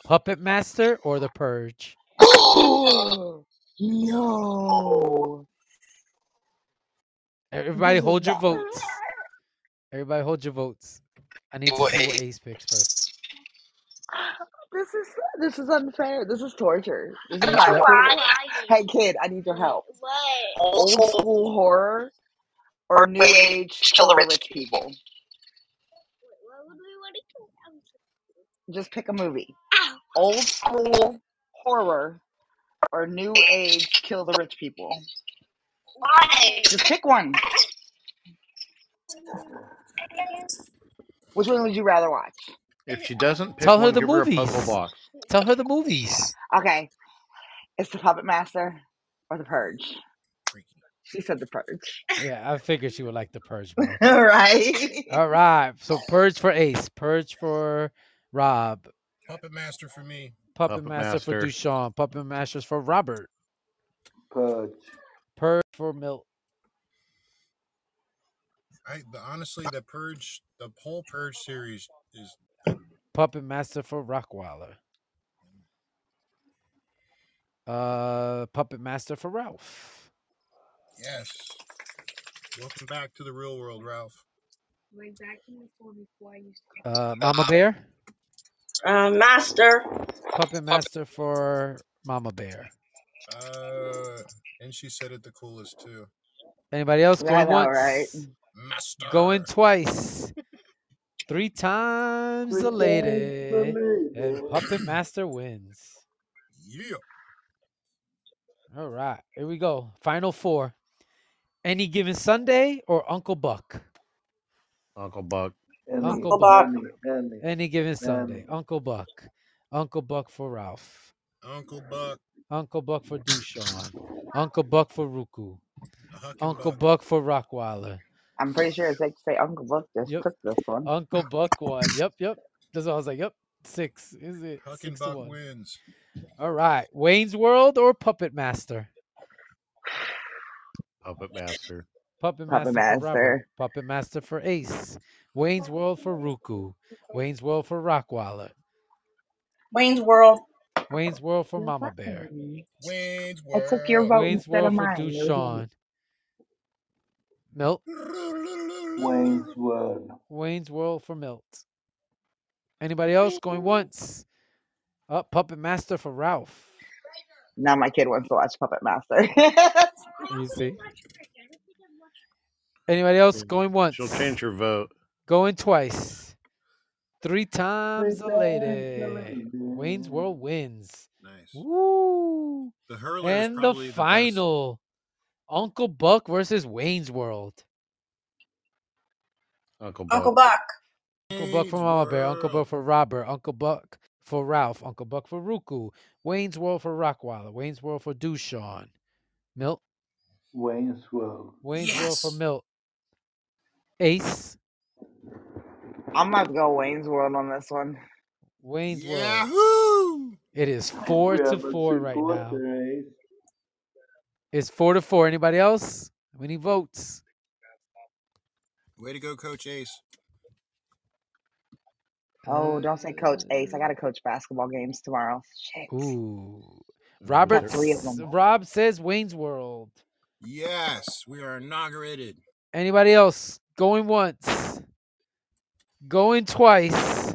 Puppet Master or The Purge? Yo, Everybody hold your votes. Everybody hold your votes. I need to see what Ace picks first. this is this is unfair. This is torture. This is Yep, not yep. Hey, kid, I need your help. Old school horror or new age kill the rich people. Just pick a movie. Old school horror or new age kill the rich people. Why? Just pick one. Which one would you rather watch? If she doesn't pick Tell her one, the give her a movies. puzzle box. Tell her the movies. Okay, it's the Puppet Master or the Purge. She said the Purge. Yeah, I figured she would like The Purge. All right. All right, so Purge for Ace, Purge for Rob, Puppet Master for me. Puppet, Puppet Master, for Master. Dushan, Puppet Masters for Robert, Purge. Purge for Milt. I the, honestly the Purge, the whole Purge series is Puppet Master for Rockweiler. Uh, Puppet Master for Ralph. yes. Welcome back to the real world, Ralph. Right back in the corner, why you? Uh, Mama Bear. Uh, Master. Puppet Master for Mama Bear. Uh, and she said it the coolest too. Anybody else I going know, once? right? Master. Going twice. Three times Three a lady. a lady. And Puppet Master wins. Yeah. All right, here we go. Final four. Any given Sunday or Uncle Buck? Uncle Buck. Any, Uncle Buck. any, any. Any given Sunday. Any. Uncle Buck. Uncle Buck for Ralph. Uncle Buck. Uncle Buck for Dushan. Uncle Buck for Ruku. a Huck and Uncle Buck. Buck for Rockweiler. I'm pretty sure it's safe to say Uncle Buck just Yep. took this one. Uncle Buck won. Yep, yep. That's what I was like, yep. Six. Is it Huck and six to Buck one? wins. All right. Wayne's World or Puppet Master? Puppet Master. Puppet, Puppet Master, for Robert. Master. Puppet Master for Ace. Wayne's World for Ruku. Wayne's World for Rockweiler. Wayne's World. Wayne's World for Mama Bear. Wayne's I took your World. vote Wayne's instead World of for mine. Dushan. Milt. Wayne's World. Wayne's World for Milt. Anybody else going once? Up Puppet Master for Ralph. Now my kid wants to watch Puppet Master. You see. Anybody else going once? She'll change her vote. Going twice. Three times a Three times a lady. lady. Wayne's mm-hmm. World wins. Nice. Woo! The hurler is And the probably the, final. Uncle Buck versus Wayne's World. Uncle Buck. Uncle Buck. Uncle Buck for Mama Bear. Uncle Buck for Robert. Uncle Buck for Ralph. Uncle Buck for Ruku. Wayne's World for Rockweiler. Wayne's World for Dushan. Milt. Wayne's World. Wayne's World for Yes. Milt. Ace. I'm about to go Wayne's World on this one. Wayne's World. It is four We to have a four right now. supporter, eh? It's four to four. Anybody else? We need votes. Way to go, Coach Ace. Oh, don't say Coach Ace. I got to coach basketball games tomorrow. Shit. Ooh. Robert. Got three of s- them. Rob says Wayne's World. Yes, we are inaugurated. Anybody else? Going once. Going twice.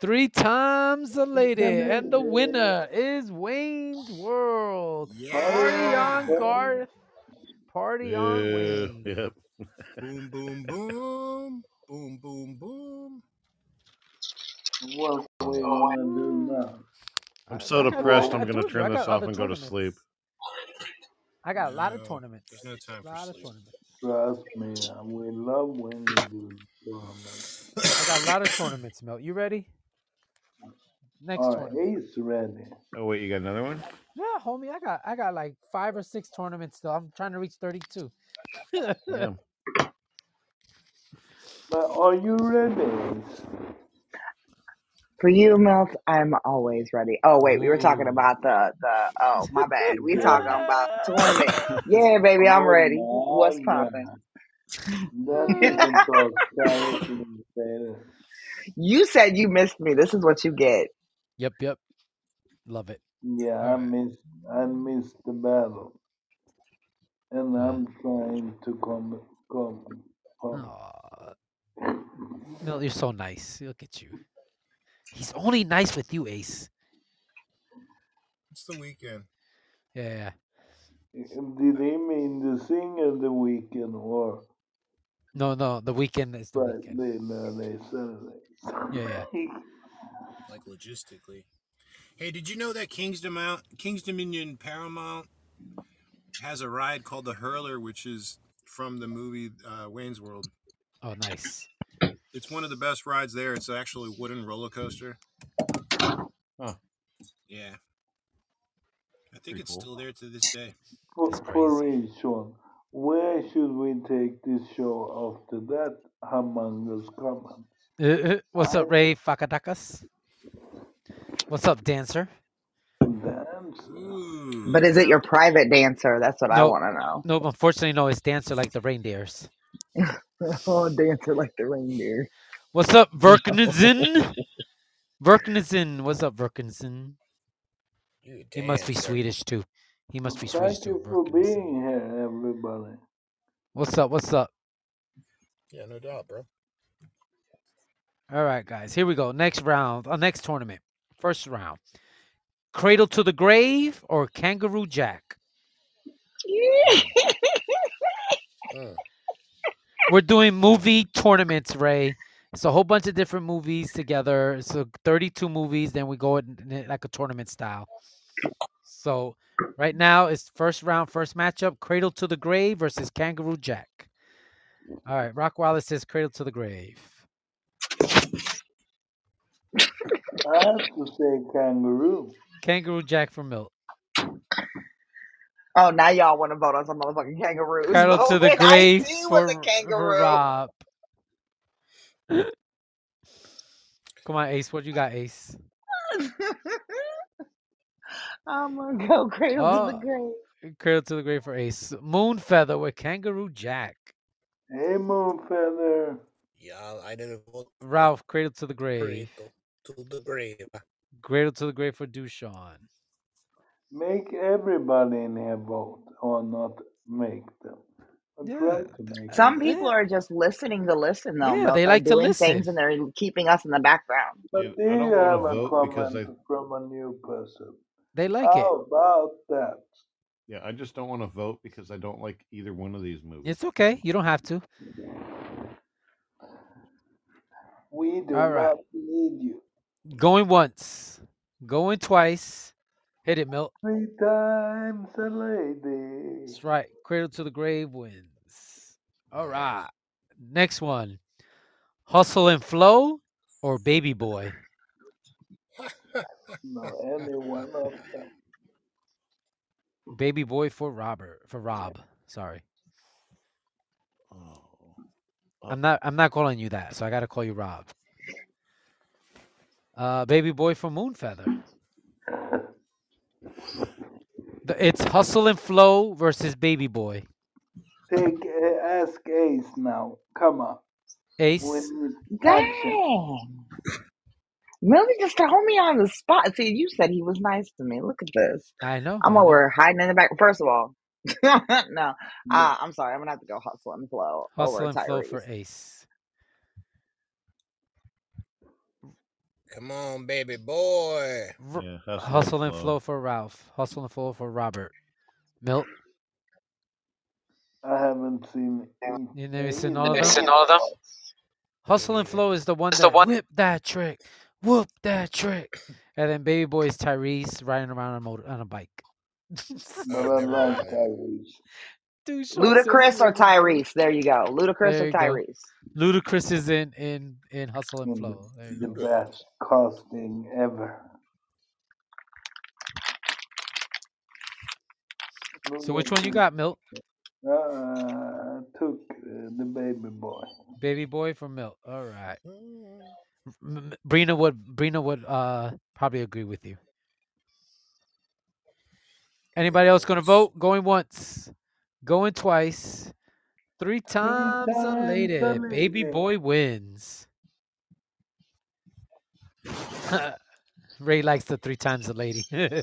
Three times a lady. And the winner is Wayne's World. Party on Garth. Party on Wayne. Yep. Boom, boom, boom. Boom, boom, boom. What we oh, gonna do now? I'm so depressed. I I'm gonna told you, I turn this off and go to sleep. I got a lot of tournaments. There's no time for sleep. Tournaments. Trust me, we love when you do. I got a lot of tournaments, Milt. You ready? Next All right, tournament. Ace ready. Oh wait, you got another one? Yeah, homie, I got I got like five or six tournaments still. I'm trying to reach 32. Damn. But are you ready? Ace? For you, Milt, I'm always ready. Oh wait, we were talking Ooh. about the the. Oh my bad. We Yeah. talking about tournament. Yeah, baby, I'm ready. my What's God. poppin'? Then we can talk charity later. You said you missed me. This is what you get. Yep, yep. Love it. Yeah, I right. missed I missed the battle. And I'm trying to come come come. aw. Milt, you're so nice. Look at you. He's only nice with you, Ace. It's the weekend. Yeah, yeah. Did he mean the sing of the weekend or No, no. The weekend is the weekend. Friday, Saturday, Saturday? Yeah, yeah. Like logistically. Hey, did you know that King's, Domount, King's Dominion Paramount has a ride called the Hurler, which is from the movie uh, Wayne's World? Oh, nice. It's one of the best rides there. It's actually a wooden roller coaster. Huh. Yeah. I think Pretty it's cool. still there to this day. For, for real, Sean, where should we take this show after that humongous comment? Uh, uh, What's up, Ray Fakadakas? What's up, dancer? dance. Ooh. But is it your private dancer? That's what I want to know. no. Unfortunately, no. It's dancer like the reindeers. oh, dancer like the reindeer. What's up, Verknizen? Verknizen. What's up, Verknizen? You He must be dancer. Swedish too. He must be Swedish Thank too. you for Verknizen. being here, everybody. What's up? What's up? Yeah, no doubt, bro. All right, guys. Here we go. Next round. Uh, next tournament. First round. Cradle to the grave or Kangaroo Jack? Mm. We're doing movie tournaments, Ray. It's a whole bunch of different movies together. So 32 movies. Then we go in like a tournament style. So right now it's first round, first matchup: Cradle to the Grave versus Kangaroo Jack. All right, Rock Wallace says Cradle to the Grave. I have to say kangaroo. Kangaroo Jack for Milt. Oh, now y'all want to vote on some motherfucking kangaroos. Cradle No, to the grave for, was a kangaroo. Rob. Come on, Ace. What you got, Ace? I'm gonna go cradle to the Oh, grave. Cradle to the grave for Ace. Moon Feather with Kangaroo Jack. Hey, moon feather. Yeah, I didn't vote Ralph, Cradle to the grave. Cradle to the grave. Cradle to the grave for Dushan. Make everybody in here vote, or not make them. But try to make Some them. people are just listening to listen, though. Yeah, Milt. they They're like to doing listen. things and they're keeping us in the background. But Yeah, do I don't you wanna have a vote because comment I- from a new person? They like it. How about that? Yeah, I just don't want to vote because I don't like either one of these movies. It's okay. You don't have to. We do All right. not need you. Going once. Going twice. Hit it, Milt. Three times a lady. That's right. Cradle to the grave wins. All right. Next one. Hustle and flow or baby boy? No, any one of them. Baby boy for Robert. For Rob. Sorry. Oh. I'm not I'm not calling you that, so I gotta call you Rob. Uh baby boy for Moonfeather. The- It's hustle and flow versus baby boy. Take uh, ask Ace now. Come on. Ace. We need. Dang. Millie just throw me on the spot. See, you said he was nice to me. Look at this. I know. I'm I know. over hiding in the back. First of all, no, uh, I'm sorry. I'm gonna have to go hustle and flow Hustle over and flow for Ace. Come on, baby boy. Yeah, hustle, Hustle and and flow. flow for Ralph. Hustle and flow for Robert. Milt. I haven't seen any, You never seen any all of of them? them. all of them? Hustle and flow is the one that whip that trick. Whoop that trick. And then baby boy is Tyrese riding around on a motor on a bike. But I've I never like heard that. Tyrese. Dude, Ludacris or. Tyrese? There you go. Ludacris There or you go. Tyrese? Ludacris is in in in Hustle and And Flow. The go. best casting ever. So which one you got, Milt? Uh, I took uh, the baby boy. Baby boy for Milt. All right. M- M- Brina would Brina would uh probably agree with you. Anybody else gonna vote? Going once, going twice, three times times a elated. Baby boy wins. Ray likes the three times a lady.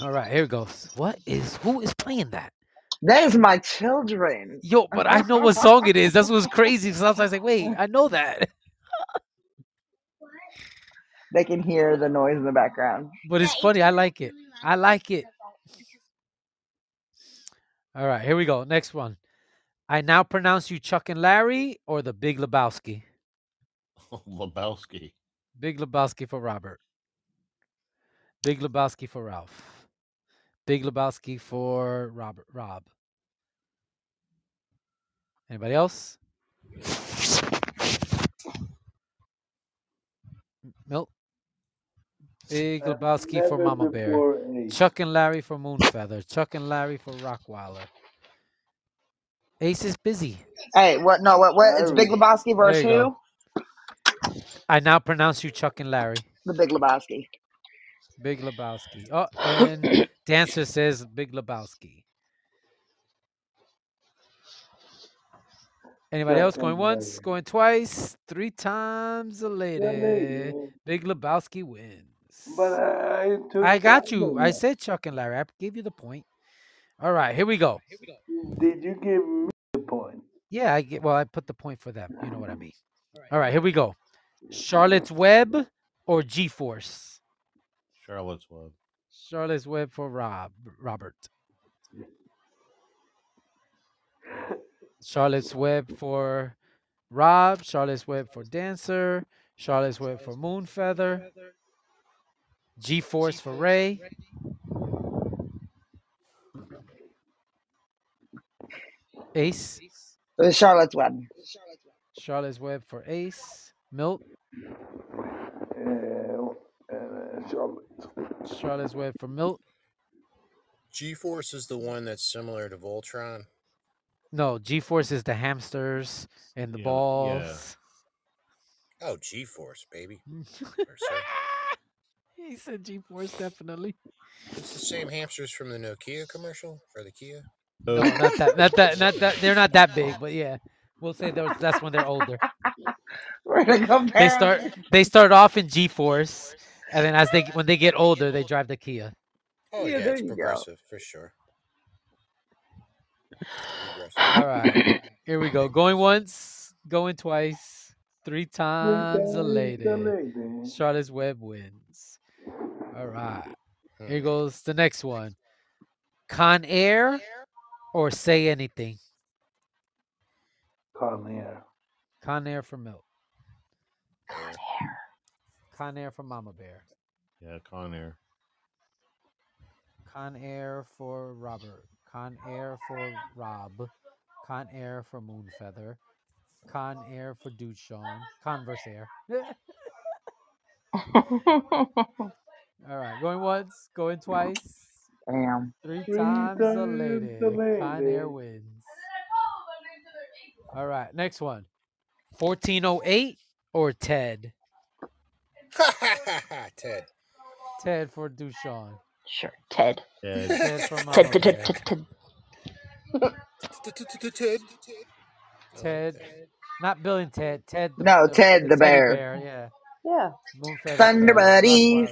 All right, here it goes. What is who is playing that? That is my children. Yo, but I know what song it is. That's what's crazy. Because I was like, wait, I know that. They can hear the noise in the background. But it's funny. I like it. I like it. All right, here we go. Next one. I now pronounce you Chuck and Larry or the Big Lebowski. Lebowski. Big Lebowski for Robert. Big Lebowski for Ralph. Big Lebowski for Robert. Rob. Anybody else? Milt. Big Uh, Lebowski for Mama Bear. before Chuck and Larry for Moonfeather. Chuck and Larry for Rockweiler. Ace is busy. Hey, what? No, what? What? It's Big Larry. Lebowski There versus you who? go. I now pronounce you Chuck and Larry. The Big Lebowski. Big Lebowski. Oh, and Dancer says Big Lebowski. Anybody else going once, going twice, three times a The lady? lady. Big Lebowski wins. But I took I got you. on I said Chuck and Larry. I gave you the point. All right, here we go. Did you give me the point? Yeah, I get. Well, I put the point for them. You know what I mean. All right, here we go. Charlotte's Web or G Force? Charlotte's Web. Charlotte's Web for Rob Robert. Charlotte's Web for Rob. Charlotte's Web for Dancer. Charlotte's Web for Moonfeather. G Force for Ray. Ace. The Charlotte's Web. Charlotte's Web for Ace. Milt, Uh, uh, Charlotte. Charlotte's Web for Milt. G Force is the one that's similar to Voltron. No, G Force is the hamsters and the Yeah, yeah. balls. Oh, G Force, baby. Or so. he said G Force definitely. It's the same hamsters from the Nokia commercial or the Kia. No, not that, not that, not that. They're not that big, but yeah, we'll say those. That's when they're older. We're gonna compare. They start, they start off in G Force, and then as they when they get older, they drive the Kia. Oh Yeah, yeah, it's you go. progressive for sure. All right, here we go. Going once, going twice, three times a lady. a lady. Charlotte's Web wins. All right, here uh-huh. goes the next one. Con Air or say anything. Con Air. Con Air for Milt. Yeah. Con Air for Mama Bear. Yeah, Con Air. Con Air for Robert. Con Air for Rob. Con Air for Moonfeather. Con Air for Dushan. Converse Air. All right, going once, going twice, Damn. three Three times a times lady. a Con Air lady. wins. All right, next one. 1408 or Ted? Ted. Ted for Dushan. Sure, Ted. Yeah, Ted for Mama Ted, Ted, Ted, Ted, Ted. Ted. Ted, oh, not Bill and Ted. Ted. The, No, the, Ted the teddy bear. Yeah. Yeah. Moonfeather Thunder buddies.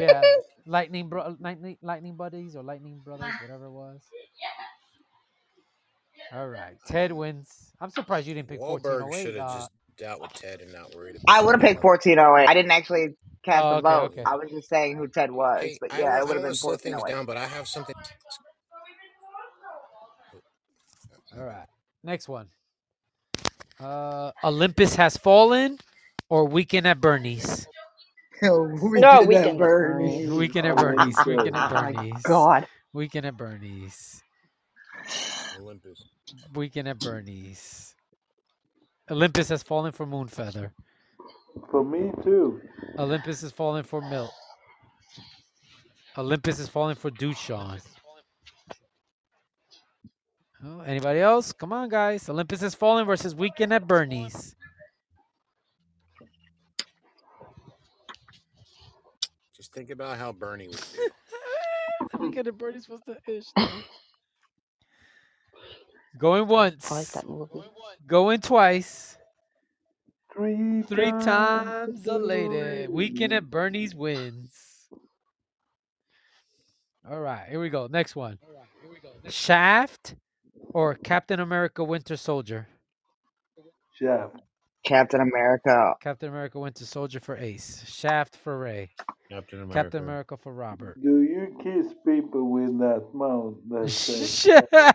Yeah, lightning, bro- lightning, lightning buddies or lightning brothers, whatever it was. All right, Ted wins. I'm surprised you didn't pick Wahlberg 1408. should have Uh, just dealt with Ted and not worried about I would have picked 1408. I didn't actually cast Oh, a okay, vote. okay. I was just saying who Ted was. Hey, But I, yeah, wa- it I would don't have want been to slow things 1408. down, but I have something. all right, next one. Uh, Olympus has fallen, or Weekend at Bernie's. we No, did we that, Weekend at Bernie's. Weekend at Oh Bernie's. God. Weekend at Bernie's. Olympus. Weekend at Bernie's. Olympus has fallen for Moonfeather. For me too. Olympus is falling for Milt. Olympus is falling for Dushan. Oh, anybody else? Come on, guys. Olympus is falling versus Weekend at Bernie's. Think about how Bernie would feel. Weekend at Bernie's was the ish. Going once. I like that movie. Going twice. Three, Three times times a a lady. lady. Weekend at Bernie's wins. All right, here we go. Next one. Shaft or Captain America Winter Soldier? Shaft. Captain America. Captain America Winter Soldier for Ace. Shaft for Ray. Captain America. Captain America for Robert. Do you kiss people with that mouth that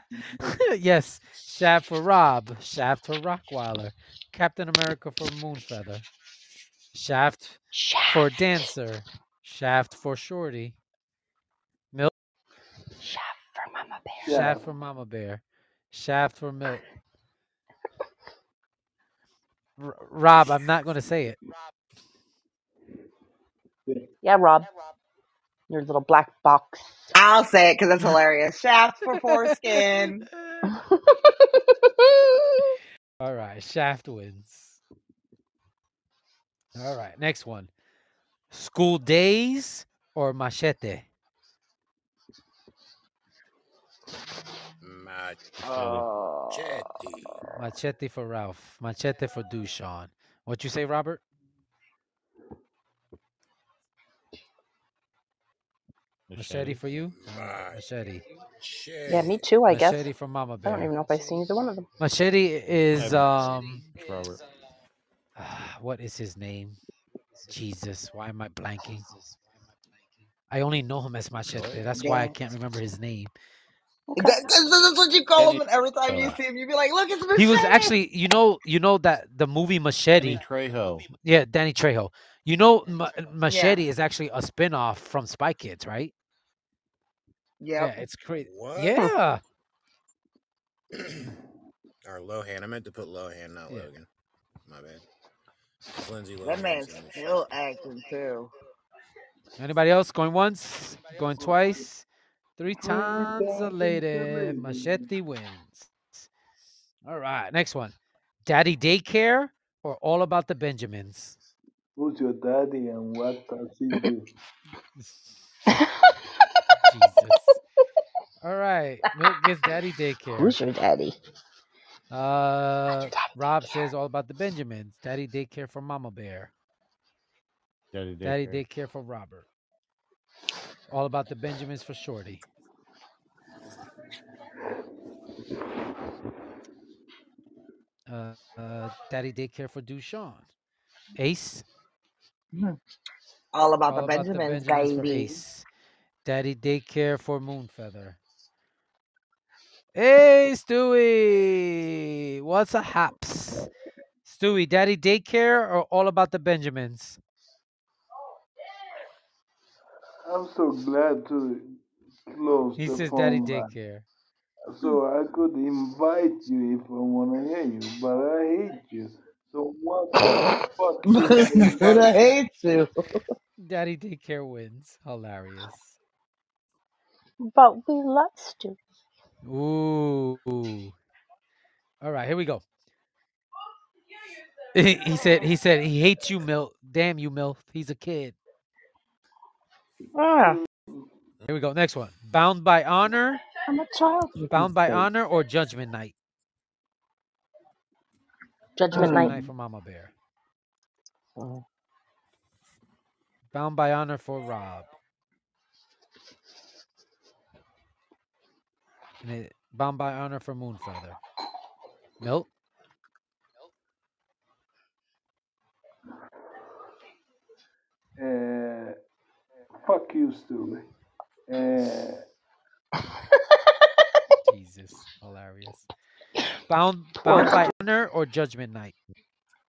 yes. Shaft for Rob. Shaft for Rockweiler. Captain America for Moonfeather. Shaft Shaft. for Dancer. Shaft for Shorty. Milt. Shaft for Mama Bear. Shaft for Mama Bear. Shaft for Milt. R- Rob, I'm not going to say it. Yeah, Rob. Your little black box. I'll say it because it's hilarious. Shaft for foreskin. All right, Shaft wins. All right, next one. School days or machete? Oh. Machete. Machete for Ralph. Machete for Dushan. What you say, Robert? Machete for you? Uh, Machete. Yeah, me too, I guess. Machete for Mama Bear. I don't even know if I've seen either one of them. Machete is um It's Robert. what is his name? Jesus, why am I blanking? I only know him as Machete. That's why I can't remember his name. That- that's, that's what you call him. And every time you uh, see him, you be like, look, it's Machete." He was actually, you know, you know that the movie Machete. Danny Trejo. Yeah, Danny Trejo. You know, Ma- Machete is actually a spin-off from Spy Kids, right? Yep. Yeah, it's crazy. What? Yeah. Or Lohan. I meant to put Lohan, not Yeah. Logan. My bad. 'Cause Lindsay That man's in this shit. still acting too. Anybody else going once? Going twice? Three Three times a lady. lady. Machete wins. All right, next one. Daddy daycare or all about the Benjamins? Who's your daddy and what does he do? Jesus. All right, Milt gets daddy daycare. Who's your daddy? Uh, Rob says all about the Benjamins. Daddy daycare for Mama Bear. Daddy Daddy daycare. daycare for Robert. All about the Benjamins for Shorty. Uh, uh, Daddy daycare for Dushan. Ace. All about All the about the Benjamins, Benjamins baby. Ace. Daddy daycare for Moonfeather. Hey, Stewie. What's a haps? Stewie, Daddy daycare or all about the Benjamins? I'm so glad to close He the says Daddy phone line daycare. so I could invite you if I want to hear you, but I hate you. So what the fuck you but I invite? hate you. Daddy daycare wins. Hilarious. But we love Stu. Ooh. All right, here we go. he he said he said he hates you, Milt. Damn you, Milt. He's a kid. Ah, Here we go. Next one. Bound by honor. I'm a child. Bound by honor or judgment night. Judgment Judgment night. night for Mama Bear. Mm. Bound by honor for Rob. And it, bound by honor for Moonfeather. Milt. Uh, fuck you, Stewie. Uh, Jesus, hilarious. Bound bound by honor or judgment night.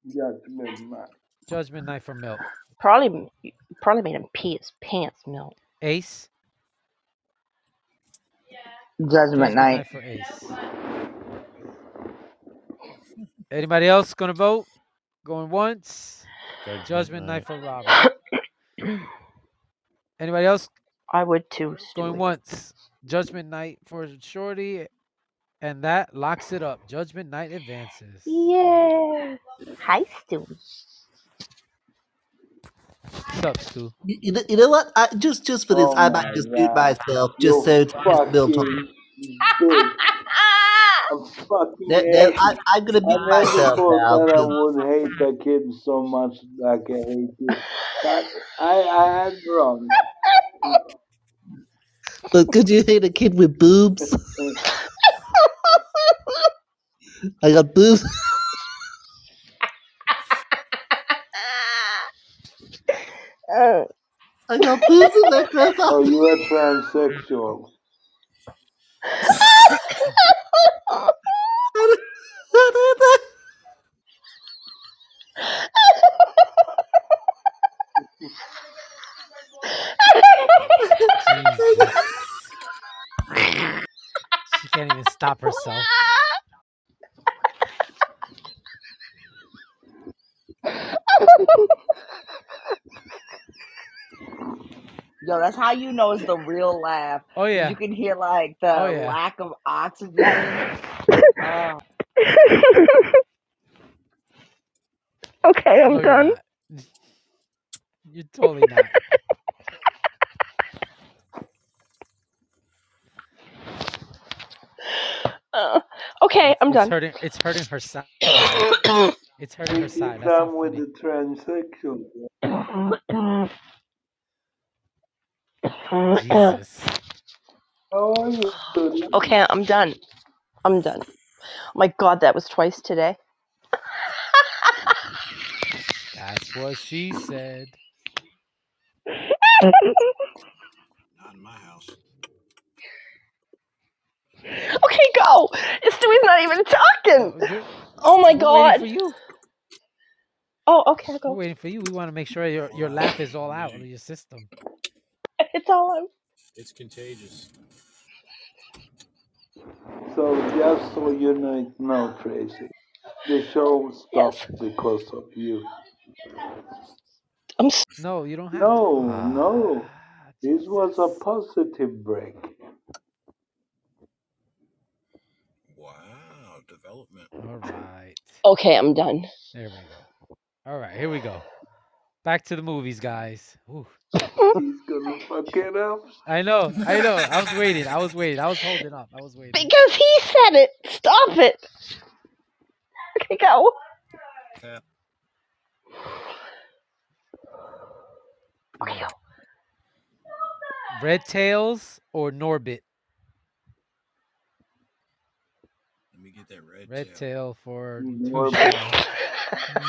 judgment night. Judgment night for Milt. Probably, probably made him pee his pants, Milt. Ace. Judgment night. for Ace. Anybody else gonna vote? Going once. Judgment Judgment night. night for Robert. Anybody else I would too, going once? Judgment night for Shorty, and that locks it up. Judgment night advances. Yeah. Hi, Stewie. What's up, Stu? You, you know, you know what? I, just just for this, Oh I might just mute god. myself You just so to just build on. fucking. I'm fucking No, no, I, I'm gonna I mute myself now. that I 'cause- would hate the kid so much like I hate you. But I, I had wrong. But could you hate a kid with boobs? I got boobs. I got boobs in my profile. Oh, you are transsexual. Stop herself. Yo, that's how you know it's the real laugh. Oh yeah. You can hear like the Oh, yeah. lack of oxygen. Oh. okay, I'm No, you're done. You're totally not. Uh, okay, I'm It's done. hurting. It's hurting her side. It's hurting her You side. keep That's not with funny. the transsexual. Jesus. How are you doing? okay, I'm done. I'm done. My God, that was twice today. That's what she said. Not in my house. Okay, go. Stewie's not even Oh, talking. Oh my we're waiting God. for you. Oh, okay, We're waiting for you. We want to make sure your your laugh is all out of your system. It's all out. It's contagious. So just so you know, know Tracy, The show stopped because of you. I'm s- No, you don't have No, to. no. Ah, This was a positive break. Wow, development. All right. okay. I'm done. There we go. All right, here we go. Back to the movies, guys. Ooh. He's gonna fuck it up. I know, I know. I was waiting. I was waiting. I was holding up. I was waiting. Because he said it. Stop it. Okay, go. Cap. Okay, go. Red Tails or Norbit? Let me get that red, Red tail. Tail for Norbit.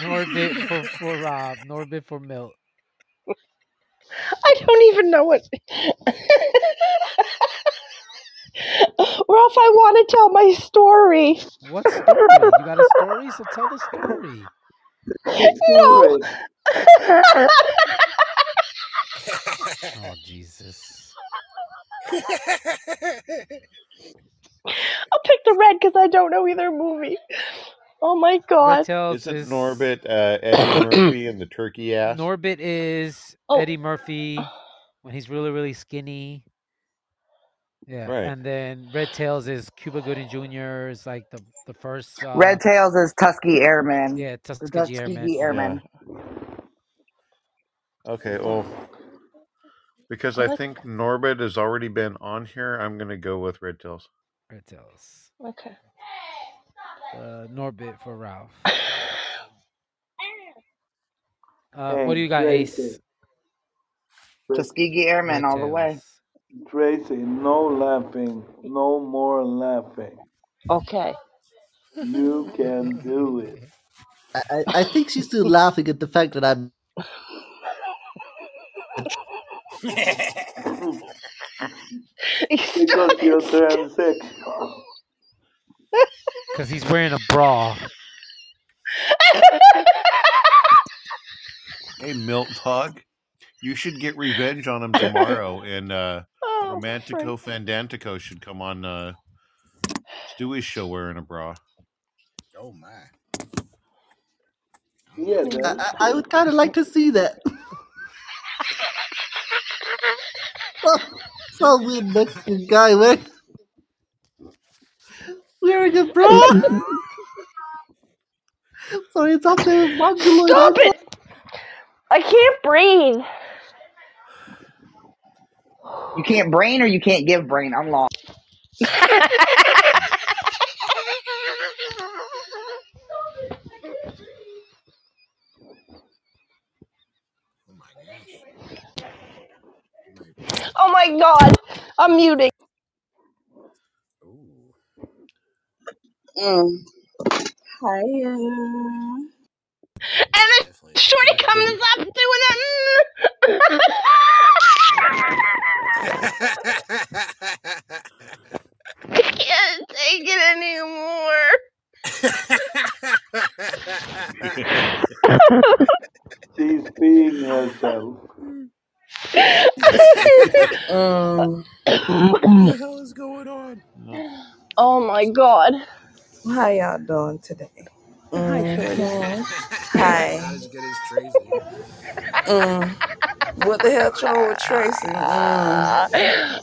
Norbit for, for Rob. Norbit for Milt. I don't even know what. Ralph, I want to tell my story. What story? You got a story? So tell the story. No. Oh Jesus. I'll pick the red because I don't know either movie. Oh my god. Tails Isn't is Norbit uh, Eddie Murphy and the turkey ass? Norbit is Oh. Eddie Murphy when he's really really skinny. Yeah, Right. and then Red Tails is Cuba Gooding Jr. is like the the first. Uh, Red Tails is Tusky Airman. Yeah, The Tuskegee Airmen. Tuskegee Airmen. Okay, well, because I think Norbit has already been on here, I'm gonna go with Red Tails. Red Tails. Okay. Uh, Norbit for Ralph. Uh, what do you got, Tracy. Ace? Tuskegee Airmen all the way. Tracy, no laughing. No more laughing. Okay. You can do it. I, I I think she's still laughing at the fact that I'm. Because you're transsexual. Because he's wearing a bra. Hey, Milt Hog, you should get revenge on him tomorrow, and uh, Oh, Romantico Fandantico should come on uh, Stewie's show wearing a bra. Oh my. Yeah, I, I, I would kind of like to see that. Some weird Mexican guy wearing, wearing a bra. Sorry, it's up there with Mongoloid. Stop it! I can't breathe. You can't brain or you can't give brain. I'm lost. Oh my god. I'm muting. Ooh. Mm. Hiya. And then Definitely. Shorty comes up doing it. I can't take it anymore. she's being herself. Mm. what the hell is going on? oh my god. How y'all doing today? Hi, Shorty. Mhm. Hi. As good as Tracy. Mm. What the hell wrong with Tracy? Mm.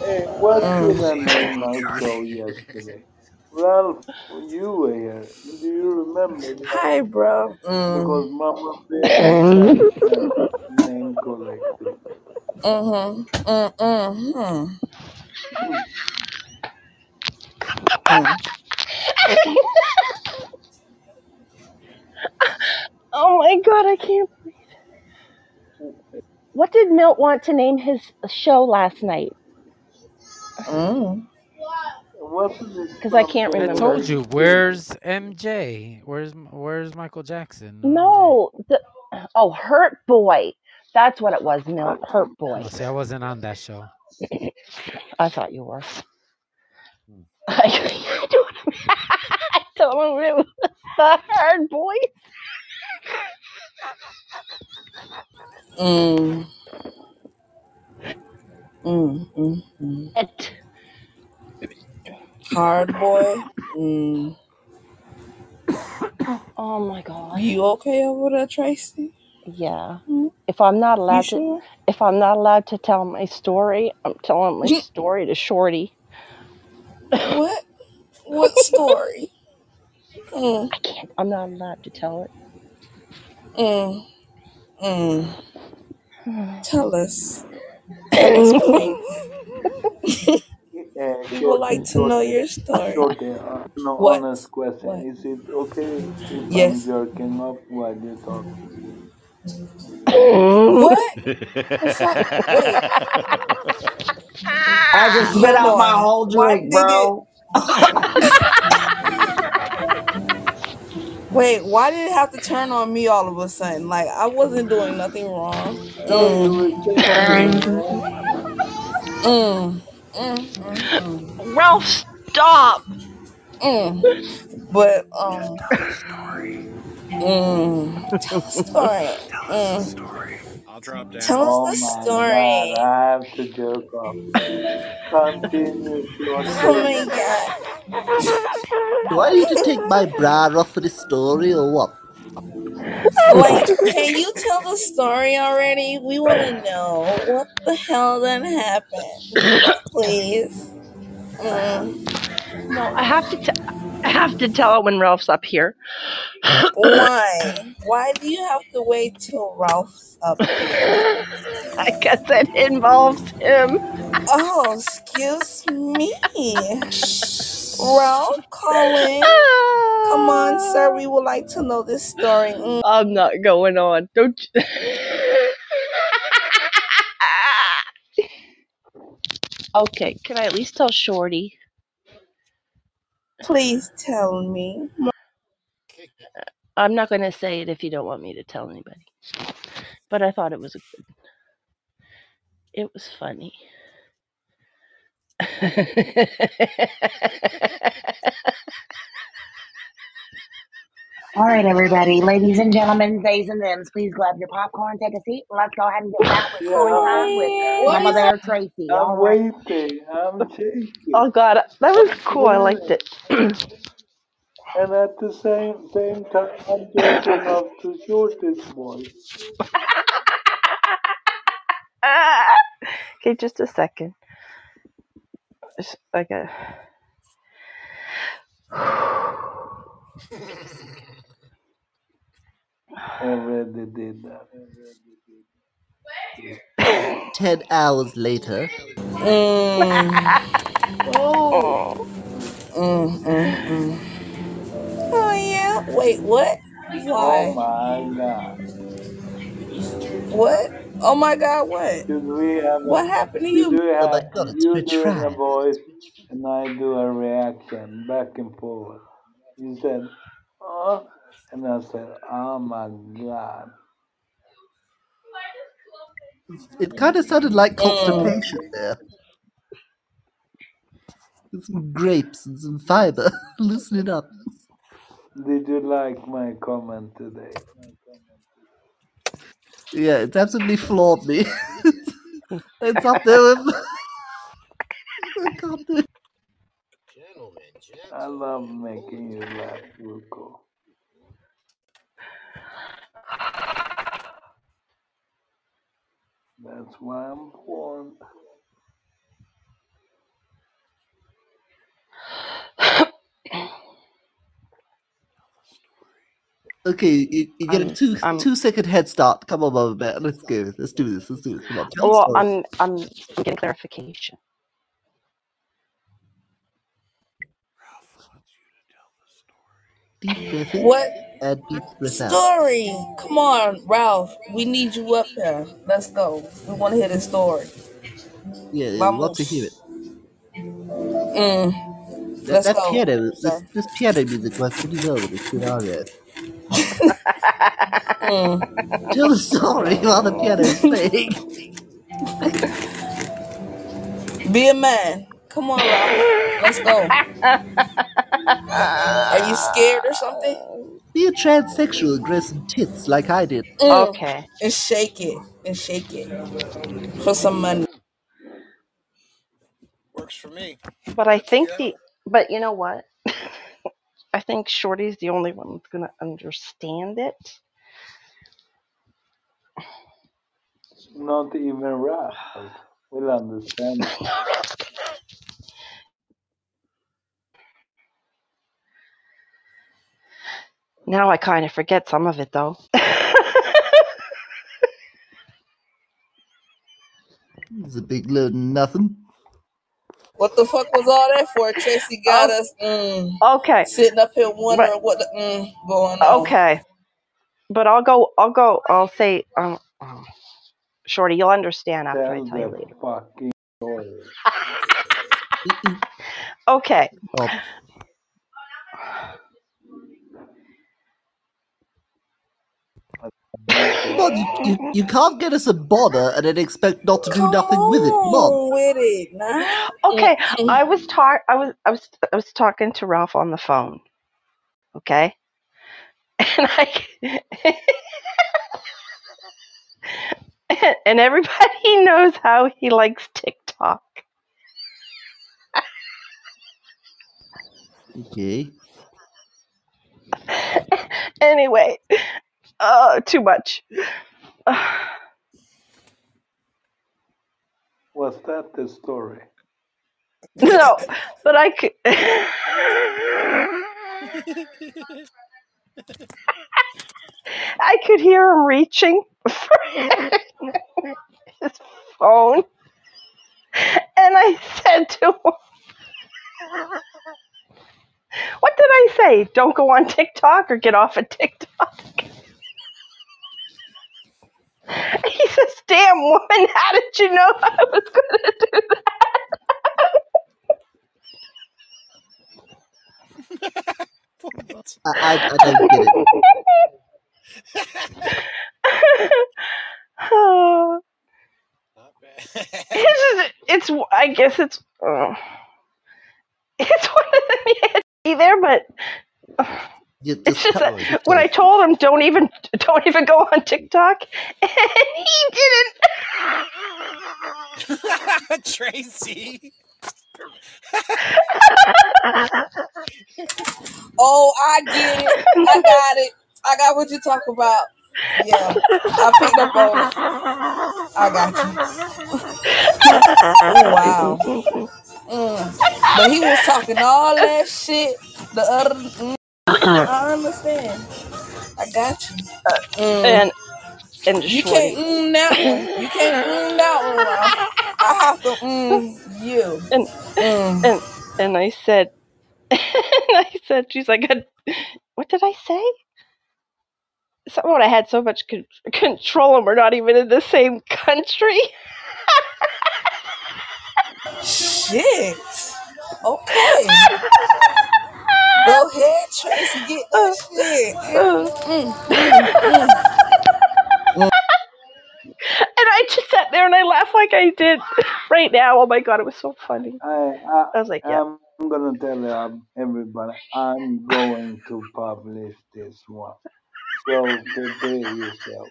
Hey, what Mm. did I name my show yesterday? Ralph, you were here. Do you remember? Hi, bro. Mm. Because Mama Bear name collected. Mm-hmm. Mm-hmm. Mm. oh my god, I can't breathe. What did Milt want to name his show last night? Mm. Wasn't it Because I can't something I remember. told you. Where's MJ? Where's Where's Michael Jackson? No, the oh, Hurt Boy. That's what it was, Milt. Hurt Boy. Oh, see, I wasn't on that show. I thought you were. I don't. I don't know what it was. The Hurt Boy. Mm. Mm. Mm. Mm. It. Hard boy. Mm. Oh my god. You okay over there, Tracy? Yeah. Hmm? If I'm not You allowed to sure? if I'm not allowed to tell my story, I'm telling my story to Shorty. What? What story? Mm, I can't I'm not allowed to tell it. mm, mm. Tell us. Tell please. Uh, We would like Shorty, to know your story. Shorty, uh, no What? honest question. What? Is it okay if I'm Yes. jerking off while you talk? What? The fuck? Wait. I just spit Hold out my on. whole Why drink, did it? bro. Wait. Why did it have to turn on me all of a sudden? Like I wasn't doing nothing wrong. No, you Mm, were saying you know. mm, mm, mm, mm, Ralph, stop. mm. But um. Mm, tell the story. Mm. I'll drop down. Tell Oh us the my story. god, I have to jerk off. Continue, Oh Shorty. my god. Do I need to take my bra off for the story or what? Like, can you tell the story already? We want to know what the hell then happened. Please. Mm. No, I have to t- I have to tell it when Ralph's up here. Why? Why do you have to wait till Ralph's up here? I guess it involves him. Oh, excuse me. Ralph calling. Come on, sir. We would like to know this story. Mm. I'm not going on. Don't you- Okay, can I at least tell Shorty? Please tell me. I'm not going to say it if you don't want me to tell anybody. But I thought it was a good. It was funny. All right, everybody, ladies and gentlemen, days and thems, please grab your popcorn, take a seat, and let's go ahead and get back with story time with What Mama is Bear Tracy. I'm right. waiting. I'm shaking. oh God, that was cool. I liked it. And at the same same time, I'm jerking off to Shorty's voice. okay, just a second. Just like a. Already did that. Ten hours later. Mm. Oh. Mm, mm, mm. Oh, yeah. Wait, what? Oh Why? my god. What? Oh my God, what? Should we have What a, happened to should you? we Oh my have god, it's you doing a tried. voice and I do a reaction back and forward? You said, oh, and I said, oh my god. It kind of sounded like Mm. constipation there. With some grapes and some fiber. Loosen it up. Did you like my comment today? Yeah, it's absolutely floored me. it's up there with. I can't do it. I love making you laugh, Ruko. That's why I'm born. Okay, you, you get a I'm- two I'm- two second head start. Come on, Mama Bear. Let's go. Let's do this. Let's do this. Come on. Tell Well. I'm I'm I'm getting clarification. Deep breath in What and deep breath out. story? Come on, Ralph. We need you up here. Let's go. We want to hear this story. Yeah, we want to hear it. Mm. That, Let's that go, piano, this, this piano music was pretty well with the scenario. Mm. Tell the story while the piano is playing. Be a man. Come on, Ralph. Let's go. Are you scared or something? Be a transsexual, grow some tits like I did. Mm. Okay. And shake it. And shake it. For some money. Works for me. But I think the but you know what? I think Shorty's the only one that's gonna understand it. Not even Ralph will understand. it. Now I kind of forget some of it though. It's a big load of nothing. What the fuck was all that for? Tracy got us mm, okay, sitting up here but wondering what the mm going on. okay, but I'll go. I'll go. I'll say, um, um, Shorty, you'll understand after I Tell tell you later. fucking. Okay. Oh, come on, you, you, you can't get us a bonner and then expect not to do Come nothing with it. Come on. on with it now. Okay. Mm, I was talk. I was. I was. I was talking to Ralph on the phone. Okay. And I. and everybody knows how he likes TikTok. Okay. anyway, uh, too much. Was that the story? no, but I could. I could hear him reaching for his phone, and I said to him, "What did I say? Don't go on TikTok or get off of TikTok." He says, "Damn woman, how did you know I was going to do that?" I, I, I don't get it. Oh, Not bad. it's, just- it's I guess it's uh, it's one of them you had to be there, but You it's just just that her. Just when I told him don't even don't even go on TikTok, and he didn't. Tracy. Oh, I get it. I got it. I got what you're talking about. Yeah, I picked up on it. I got you. Oh wow. Mm. But he was talking all that shit. The other, mm, I understand. I got you. Mm. and and You shorty. can't mm that one. You can't mm that one, Ralph. I have to mm you. and Mm. and and I said, and I said, she's like, what did I say? Someone I had so much con- control, and we're not even in the same country. Shit. Okay. Go ahead, Tracy. Get that shit. And I just sat there and I laughed like I did right now. Oh my god, it was so funny. I, I, I was like, yeah. I'm gonna tell um, everybody I'm going to publish this one. So prepare yourself.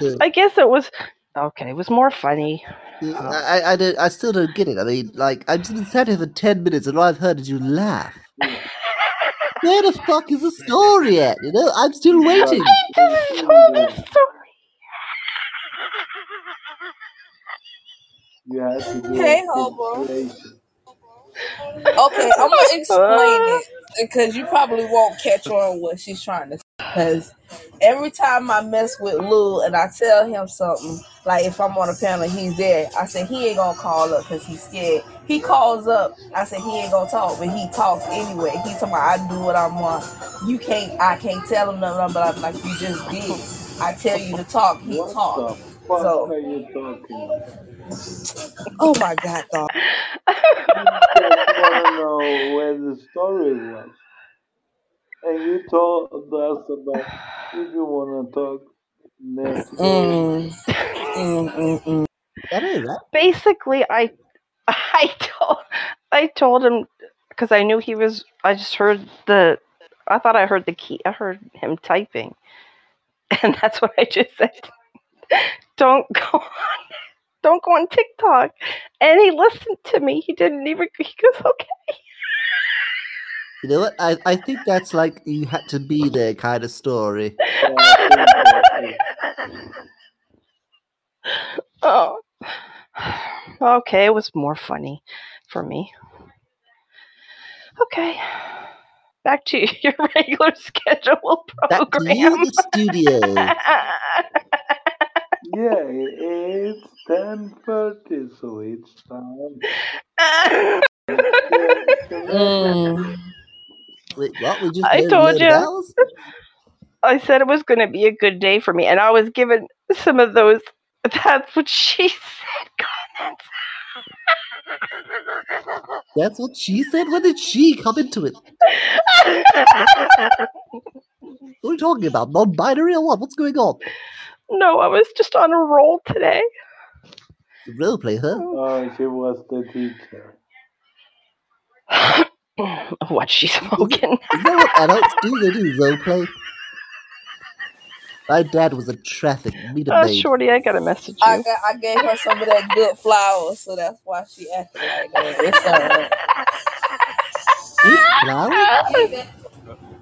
I guess it was okay. It was more funny. the- Uh, I, I, don't, I still don't get it. I mean, like, I've been sat here for 10 minutes and all I've heard is you laugh. Where the fuck is the story at? You know, I'm still waiting. I just told the story. You have to do Hey, a Hobo. Okay, I'm gonna explain it because you probably won't catch on what she's trying to say. Because every time I mess with Lou and I tell him something, like if I'm on a panel, he's there. I say he ain't gonna call up because he's scared. He calls up. I say he ain't gonna talk, but he talks anyway. He talking about I do what I want. You can't. I can't tell him nothing. But I'm like you just did. I tell you to talk. He talk. So, are you talking about? oh my god, dog. I wanna know where the story was. And you told us about if you wanna talk next week. Mm, mm, mm, mm. I that. Basically, I I told I told him because I knew he was. I just heard the. I thought I heard the key. I heard him typing, and that's what I just said. Don't go on don't go on TikTok. And he listened to me. He didn't even. He goes, okay. You know what? I, I think that's like you had to be there kind of story. Oh. Okay, it was more funny for me. Okay. Back to your regular schedule Back to you program. the studio. Yeah, it's ten thirty, so it's time. Mm. Wait, what? We just I told you. I said it was going to be a good day for me, and I was given some of those. That's what she said. Comments. That's what she said. When did she come into it? What are you talking about? Non-binary or what? What's going on? no, I was just on a roll today. Roleplay, huh? Oh, she was the teacher. what she's smoking. Is that what adults do? They do role play. My dad was a traffic meter Oh, maid. Shorty, I got a message I got, I gave her some of that good flour, so that's why she acted like that. It's alright. Good flower?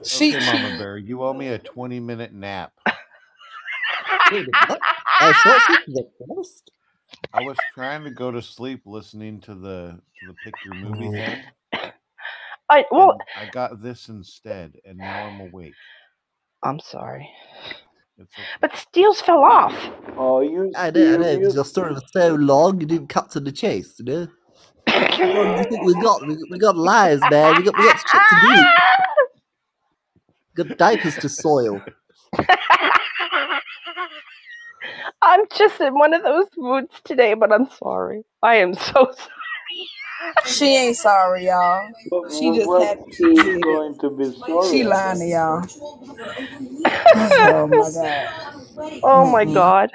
She- okay, she- Mama Bear, you owe me a 20 minute nap. Wait a. I thought she was the first. I was trying to go to sleep listening to the to the pick your movie thing. I well, I got this instead, and now I'm awake. I'm sorry, It's okay. but Steels fell off. Oh, you I know, I know. serious? Your story was so long, you didn't cut to the chase, you know? How do you think we got? We, we got lives, man. We got, we got shit to do. Got diapers to soil. I'm just in one of those moods today, but I'm sorry. I am so sorry. She ain't sorry, y'all. What- She just what happy. she's going to be sorry. She lying to y'all. oh my god. Oh my Mm-mm. god.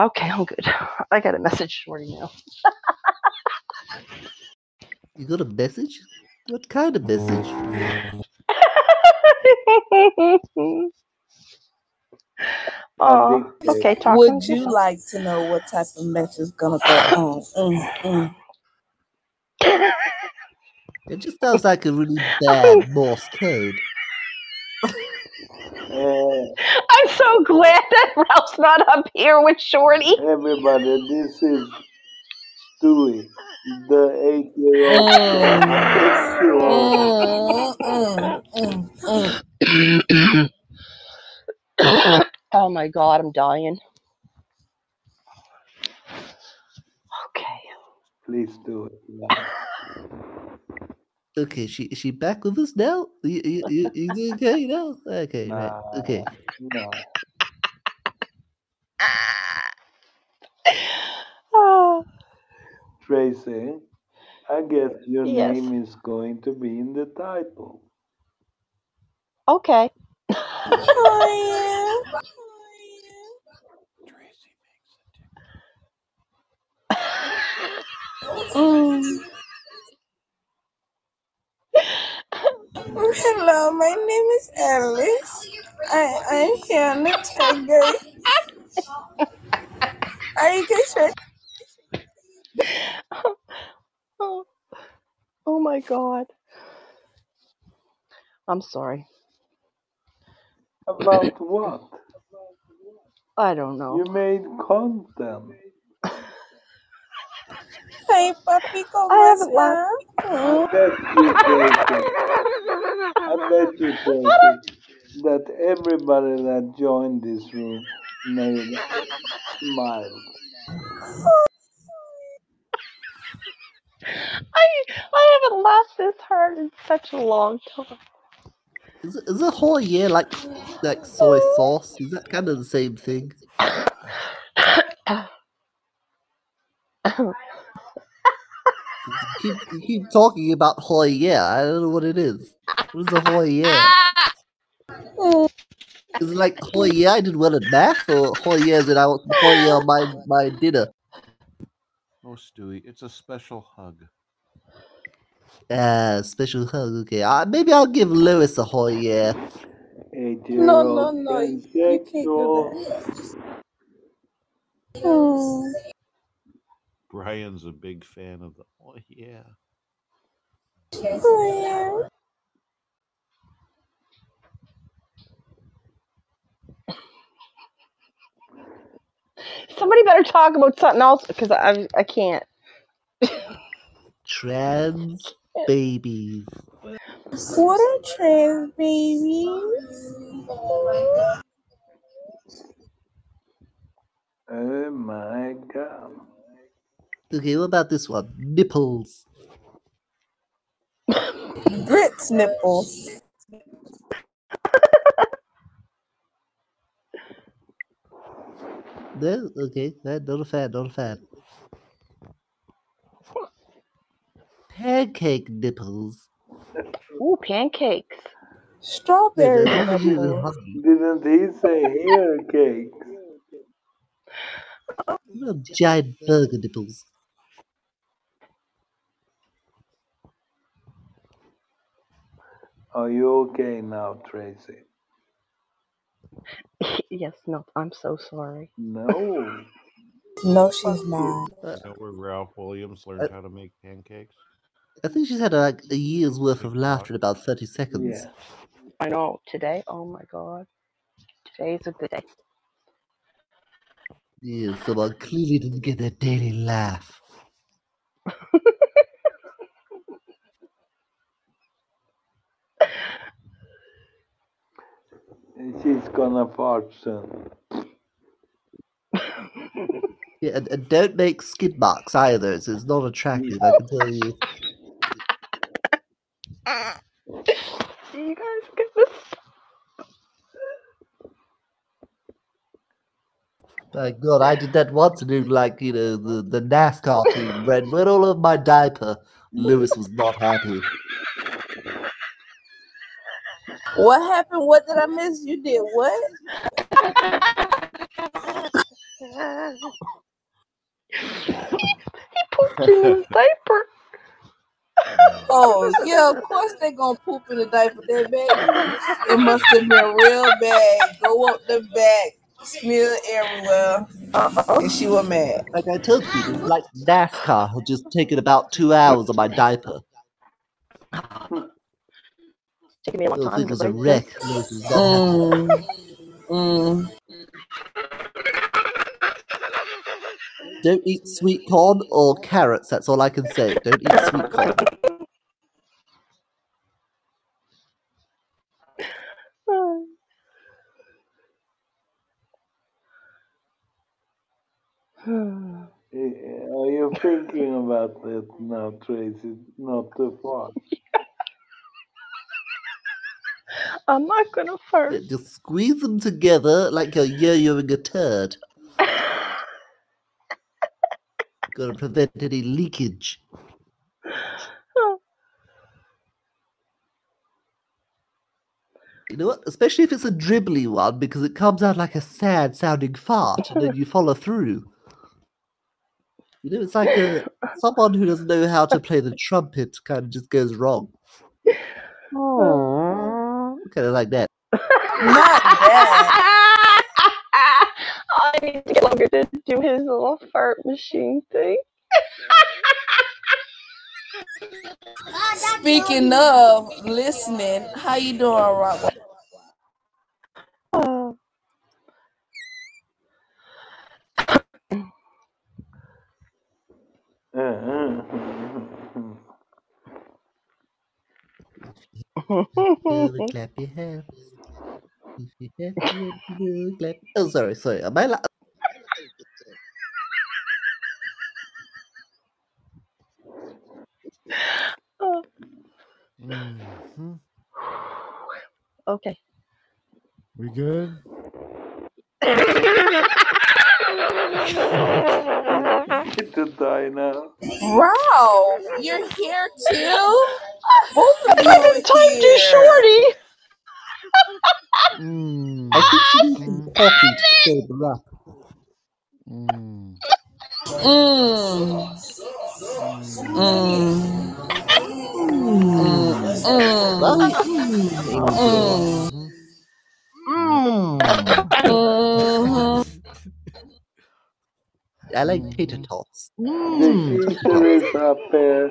Okay, I'm good. I got a message Shorty now. You got a message? What kind of message? oh, okay, talk. Would you like to know what type of message is gonna go on? Mm, mm. It just sounds like a really bad Morse code. Uh, I'm so glad that Ralph's not up here with Shorty. everybody, this is Stewie, the eight-year-old. Mm, mm. oh my god, I'm dying. Okay. Please do it. Yeah. Okay, she is she back with us now? You, you, you, you okay now? Okay, right. Okay. No. Oh, Tracy, I guess your Yes. name is going to be in the title. okay. Mm. Hello, my name is Alice. I I'm here on the tiger. Are you guys ready? Oh, oh my god. I'm sorry. About what? I don't know. You made content. Hey, papi, ¿cómo I haven't está? I bet you, Tracy. I bet you, Tracy, that everybody that joined this room made smile. I I haven't laughed this hard in such a long time. Is it, is a whole year like like soy sauce? Is that kind of the same thing? You keep, you keep talking about Hoyer. I don't know what it is. What is a Hoyer? Is it like Hoyer? I did well at math, or Hoyer that I want Hoyer on my my dinner? Oh, Stewie, it's a special hug. Ah, special hug. Okay, uh, maybe I'll give Lois a Hoyer. No, no, no. You can't do Pansexual. that. Mm. Brian's a big fan of the. Oh yeah. Somebody better talk about something else because I I can't. Trans babies. What are trans babies? Oh my god. Okay, what about this one? Nipples. Grits nipples. No, okay, no, not a fan, not a fan. Pancake nipples. Ooh, pancakes. Strawberry Yeah, they're nipples. Didn't he say hair cakes? Well, giant burger nipples. Are you okay now, Tracy? yes, no, I'm so sorry. No. No, she's not. Is that where Ralph Williams learned how to make pancakes? I think she's had like a year's worth of laughter in about 30 seconds. Yeah. I know. Today, oh my god. Today's a good day. Yeah, someone clearly didn't get their daily laugh. She's gonna fart soon. Yeah, and, and don't make skid marks either. It's, it's not attractive, I can tell you. you guys get this? My God, I did that once and it was like, you know, the, the NASCAR team ran, went all over my diaper. Lois was not happy. What happened? What did I miss? You did what? he pooped in his diaper. Oh yeah, of course they gonna poop in the diaper. That baby, it must have been real bad. Go up the back, smear everywhere, uh-huh. and she was mad. Like I told you, like NASCAR had just taken about two hours on my diaper. Taking me a long time was a wreck. this. Lois was not happy. Mm, mm. Don't eat sweet corn or carrots. That's all I can say. Don't eat sweet corn. Are you thinking about that now, Tracy? Not too fart. I'm not gonna fart. Just squeeze them together like you're yo-yoing a turd. Gotta prevent any leakage. You know what? Especially if it's a dribbly one, because it comes out like a sad sounding fart, and then you follow through. You know, it's like a, someone who doesn't know how to play the trumpet kind of just goes wrong. Oh. Kind of like that. Not that. I need to get longer to do his little fart machine thing. Speaking of listening, how you doing, Rock? Oh. Uh. Mm-hmm. Never clap your hands. If you have to, you clap. Oh, sorry, sorry. Am I la- Oh, Mhm. okay. We good? to die now. Ralph, you're here too. Both of I you are fucking typed you, here. shorty. Mm. I think she needs some coffee to sober up. Mm. Mm. Mm. Mm. Well, Mm. mm, Mm. mm. I like mm-hmm. tater tots. The Mmm. up there.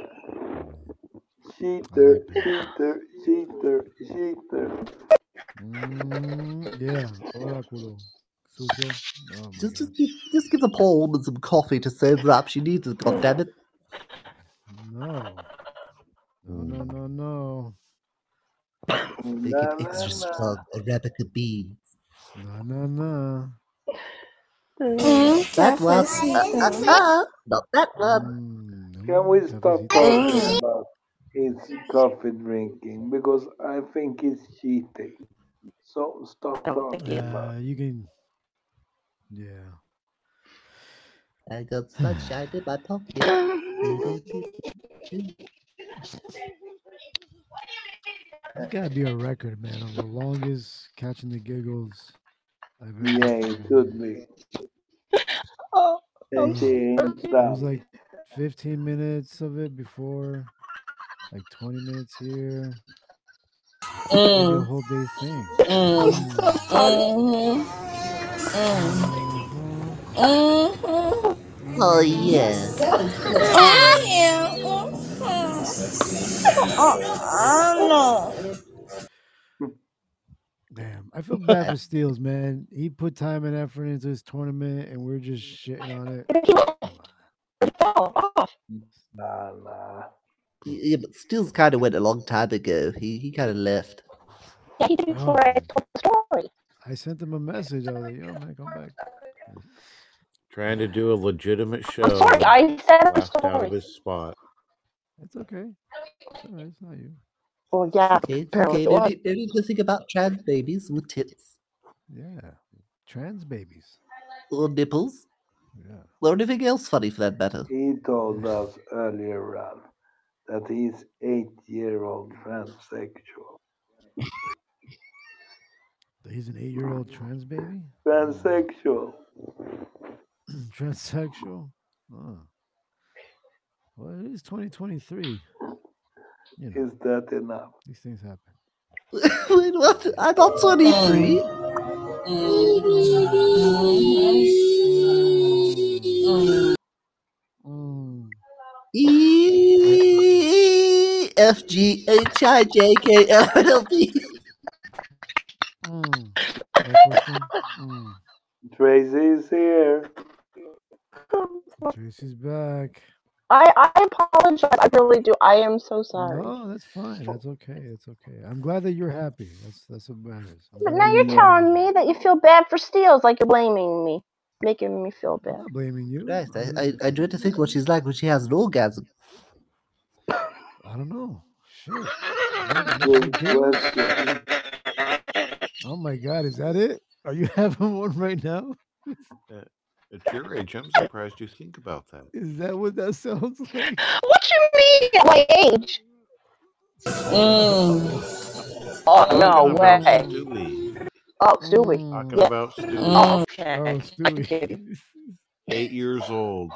Cheater, cheater, cheater, cheater. Mm, yeah, oráculo. Sucio. Oh my Just, god. just, give- just give the poor woman some coffee to sober up. She needs it. God damn it! No. No, mm. no, no, no. Make it na, extra na. strong. Arabica beans. No, no, no. Mm, That one. Uh, uh, uh, not that one. Mm, Can we stop cafecito. talking about his coffee drinking? Because I think it's cheating. So stop talking about Uh, you can. Yeah. I got sunshine in my pocket. There's gotta be a record, man, of the longest catching the giggles I've ever Yeah, it seen. could be. Oh, And she ain't It was like 15 minutes of it before, like 20 minutes here. Maybe a Mm, whole day thing. mm, Mm. mhm, Mhm. mhm. Oh yeah. Oh, yeah. Oh, I know. Damn, I feel bad for Steels, man. He put time and effort into this tournament, and we're just shitting on it. Come on. Nah, nah. Yeah, but Stills kind of went a long time ago. He he kind of left. Yeah, he did it Oh, before I told the story. I sent him a message. I was like, "Yo, man, come back." Trying to do a legitimate show. I'm sorry, I said the laughed out of story. his spot. It's okay. It's all right. It's not you. Well, yeah, Okay, okay. it No was. need, no need to think about trans babies with tits Yeah, trans babies. or nipples Yeah. or anything else funny for that matter. He told us earlier on that he's eight-year-old transsexual. He's an eight-year-old trans baby. Transsexual. Transsexual. Oh. Well, it is 2023. You know, Is that enough? these things happen. Wait, what? I'm not 23. Mm. E F G H I J K L L B. Mm. That question? Mm. Tracy's here. Tracy's back. I, I apologize. I really do. I am so sorry. No, that's fine. That's okay. It's okay. I'm glad that you're happy. That's that's what matters. I'm But now you're you- telling me that you feel bad for Steels, like you're blaming me, making me feel I'm bad. blaming you. Christ, I, I'm I, dread to think what she's like when she has an orgasm. I don't know. Shit. That- that Good makes me giggle? question. Oh my god, is that it? Are you having one right now? At your age, I'm surprised you think about that. Is that what that sounds like? What you mean at my age? Mm. Oh, no about way. Oh, Stewie. Mm. Talking Yeah. about Stewie. Oh, Mm. okay. Oh, Stewie. Eight years old.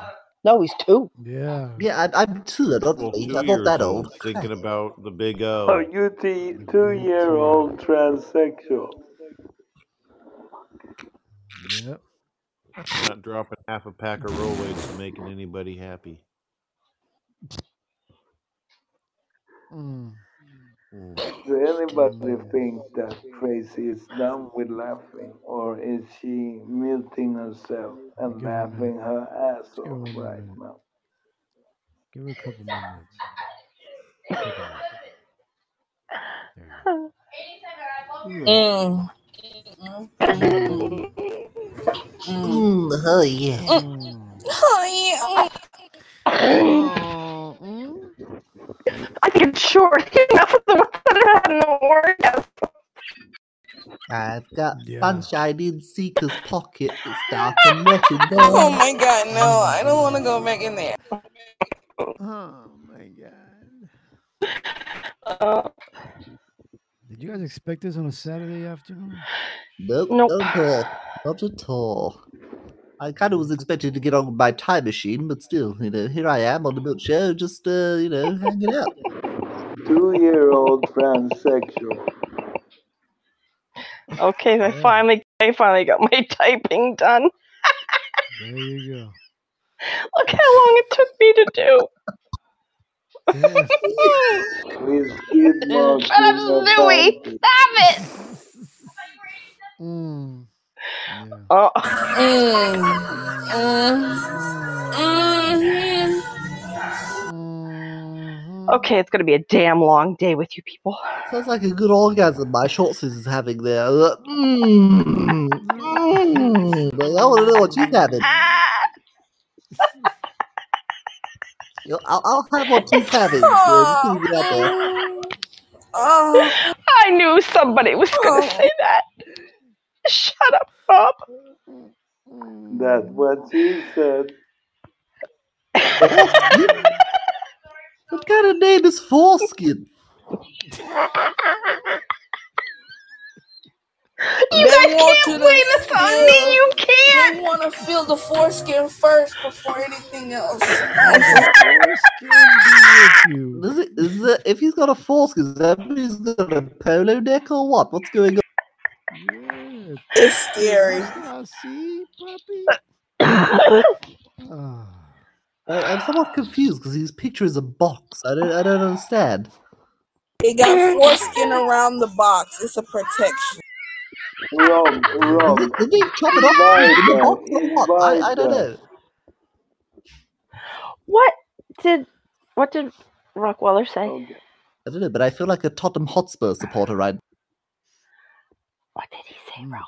No, he's two. yeah. Yeah, I'm, I'm two. I'm not, Well, two I'm not that old. old. Thinking about the big O. Are you the two-year-old transsexual? Yep. Not dropping half a pack of Rolaids and making anybody happy. Mm. Mm. Does anybody think that Tracy is done with laughing, or is she muting herself and Give her a minute. laughing her ass off one right now? Give it a couple more minutes. Couple more. There you go. Mm. Mm, oh yeah. Mm. Oh, yeah. Oh, mm. I think it's short enough of the ones that are having an orgasm. I've got Yeah. sunshine in Seeker's pocket. It's dark and wet in Oh my god, no. I don't want to go back in there. Oh my god. Uh, Did you guys expect this on a Saturday afternoon? Nope, Nope. not at all. Not at all. I kind of was expecting to get on with my time machine, but still, you know, here I am on the Milt show, just, uh, you know, hanging out. Two-year-old transsexual. okay, I Yeah. finally, I finally got my typing done. There you go. Look how long it took me to do. Marks Shut up, in your Louie! panties. Stop it! Mm. Oh. Okay, it's gonna be a damn long day with you people. Sounds like a good orgasm my shorts is having there. Mm, mm, I want to know what she's having. You know, I'll, I'll have what she's having. Yeah, just oh, leave it out there. Oh. I knew somebody was gonna oh. say that. Shut up, Bob. That's what she said. What kind of name is foreskin? You They guys want can't you to blame this on feel- me. You can't. They want to feel the foreskin first before anything else. Is it, is it, if he's got a foreskin, does that mean he's got a polo neck or what? What's going on? It's scary. Ah, see, puppy. Ah. I, I'm somewhat confused because his picture is a box. I don't, I don't understand. It got foreskin around the box. It's a protection. Rob, Rob. Did, did they chop it off in the box or what? I, I don't know. What did what did Rockweller say? I don't know, but I feel like a Tottenham Hotspur supporter right What did he say, hmm. Ralph?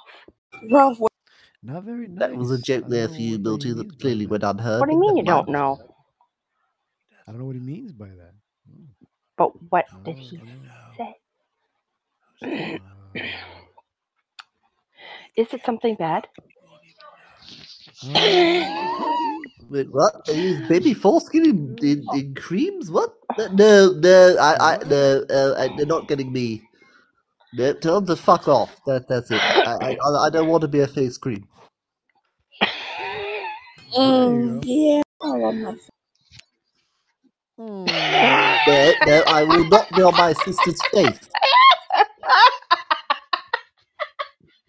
Ralph, what- Not very nice. That was a joke there for you, Milty, that clearly went unheard. What do you mean you never don't know? I don't know what he means by that. But what hmm. did he say? Is it something bad? Wait, what? They use baby foreskin in, in, in creams? What? No, no, I, I, no, uh, I, they're not getting me. No, tell them to fuck off. That, that's it. I, I, I don't want to be a face cream. Mm, yeah. I love my No, no, I will not be on my sister's face.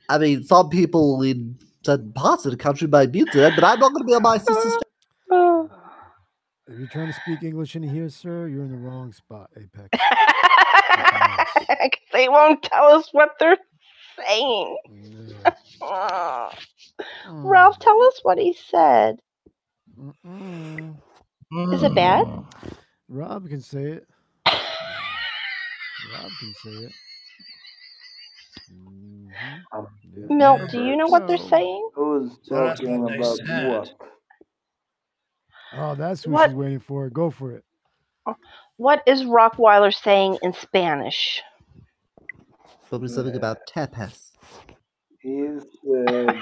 I mean, some people in certain parts of the country might be into that, but I'm not going to be on my sister's face. If you're trying to speak English in here, sir, you're in the wrong spot, Apex. they won't tell us what they're saying. Oh. Ralph, tell us what he said. Is it bad? Rob can say it. Rob can say it. Mm-hmm. Milt, do you know what they're saying? Who's talking about what? Oh, that's who What? she's waiting for. Go for it. What is Rockweiler saying in Spanish? Probably something about tapas. He said,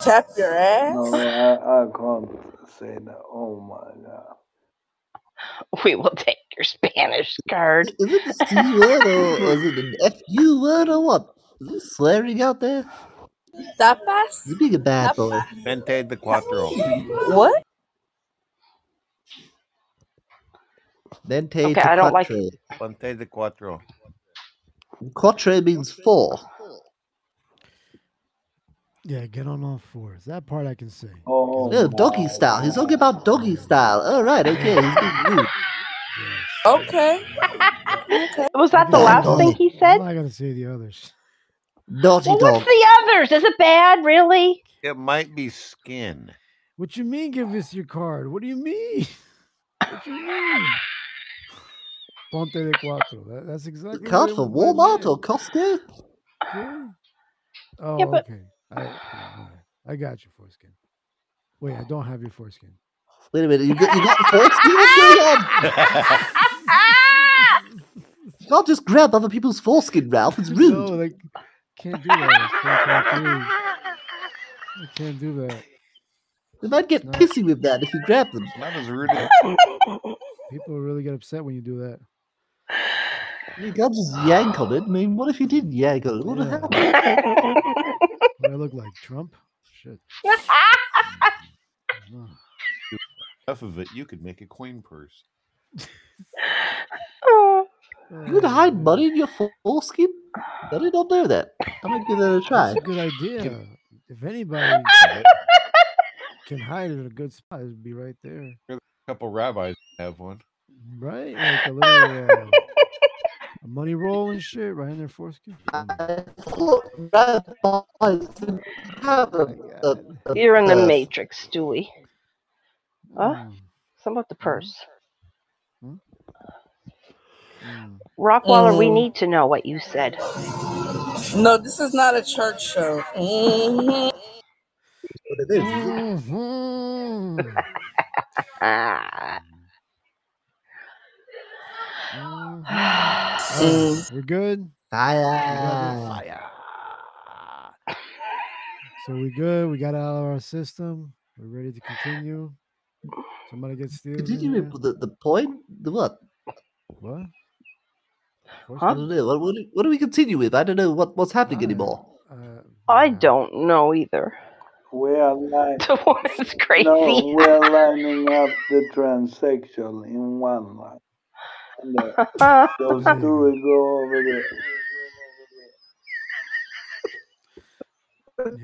Tap your ass. no, I, I can't say that. Oh my god. We will take your Spanish card. Is it the C word or, or is it an FU word or what? Is it swearing out there? Tapas? You're being a bad boy. Vente de cuatro. What? Vente Okay, to I don't like- quattro. Vente de cuatro. Quattro means four. Yeah, get on all fours. That part I can say. Oh, No, doggy style. He's talking about doggy style. All right, okay. He's being rude. Okay. Was that the last thing he said? I'm not gonna say the others. Naughty Well, dog. what's the others? Is it bad, really? It might be skin. What you mean? Give us your card. What do you mean? What do you mean? Ponte de cuatro. That, that's exactly. Card for it- what it Walmart or Costco? Okay. Oh, Yeah, but- okay. I, yeah. I got your foreskin. Wait, I don't have your foreskin. Wait a minute. You got, you got foreskin? What's going on? You can't just grab other people's foreskin, Ralph. It's rude. No, like can't do that. It's 2023. I can't do that. You might get pissy with that if you grab them. Not as rude as People really get upset when you do that. You can't just yank on it. I mean, what if you did yank on it? What would Yeah. happen? What I look like? Trump? Shit. Enough of it, you could make a coin purse. You would hide uh, money in your foreskin? I did not know that. I might give that a try. That's a good idea. If anybody, can hide it in a good spot, it'd be right there. A couple rabbis have one. Right? Like a little uh, a money roll and shit right in their foreskin. You're in the purse. matrix, Stewie. Huh? Mm, Some about the purse. mm. Rockwaller, we Mhm. need to know what you said. No, this is not a church show. hmm What it is, is it? Mhm. Ah. Mhm. Mm. We're good. We got it. Fire. Fire. So we good. We got it out of our system. We're ready to continue. Somebody get Steels in Continue here. with the, the point? The what? What? I Huh? don't know. What, what, do- what do we continue with? I don't know what, what's happening I, anymore. uh, I don't know either. We are li- The crazy. no, we are lining up the transsexual in one line. And uh, those two go. will go over there.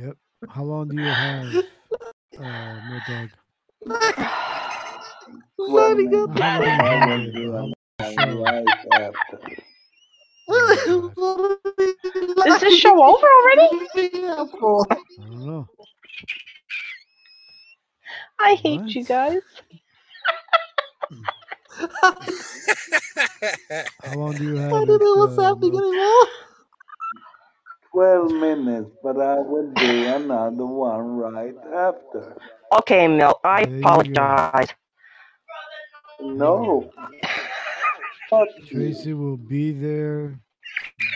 Yep. How long do you have, uh, Mad Dog? Lining Well, up Not Is this show over already? I don't know. I hate What? you guys. How long do you I have don't it, know what's uh, happening anymore. 12 minutes, but I will do another one right after. Okay, Mel, I There apologize. No. Fuck you. Tracy will be there,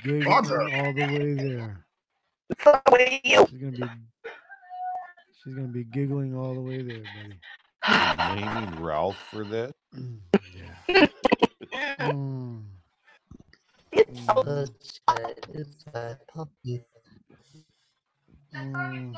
giggling all the way there. So will you. She's gonna be, she's gonna be giggling all the way there, buddy. Blaming Ralph for this? yeah. Mm. It's so. Uh, it's my puppy. Mhm.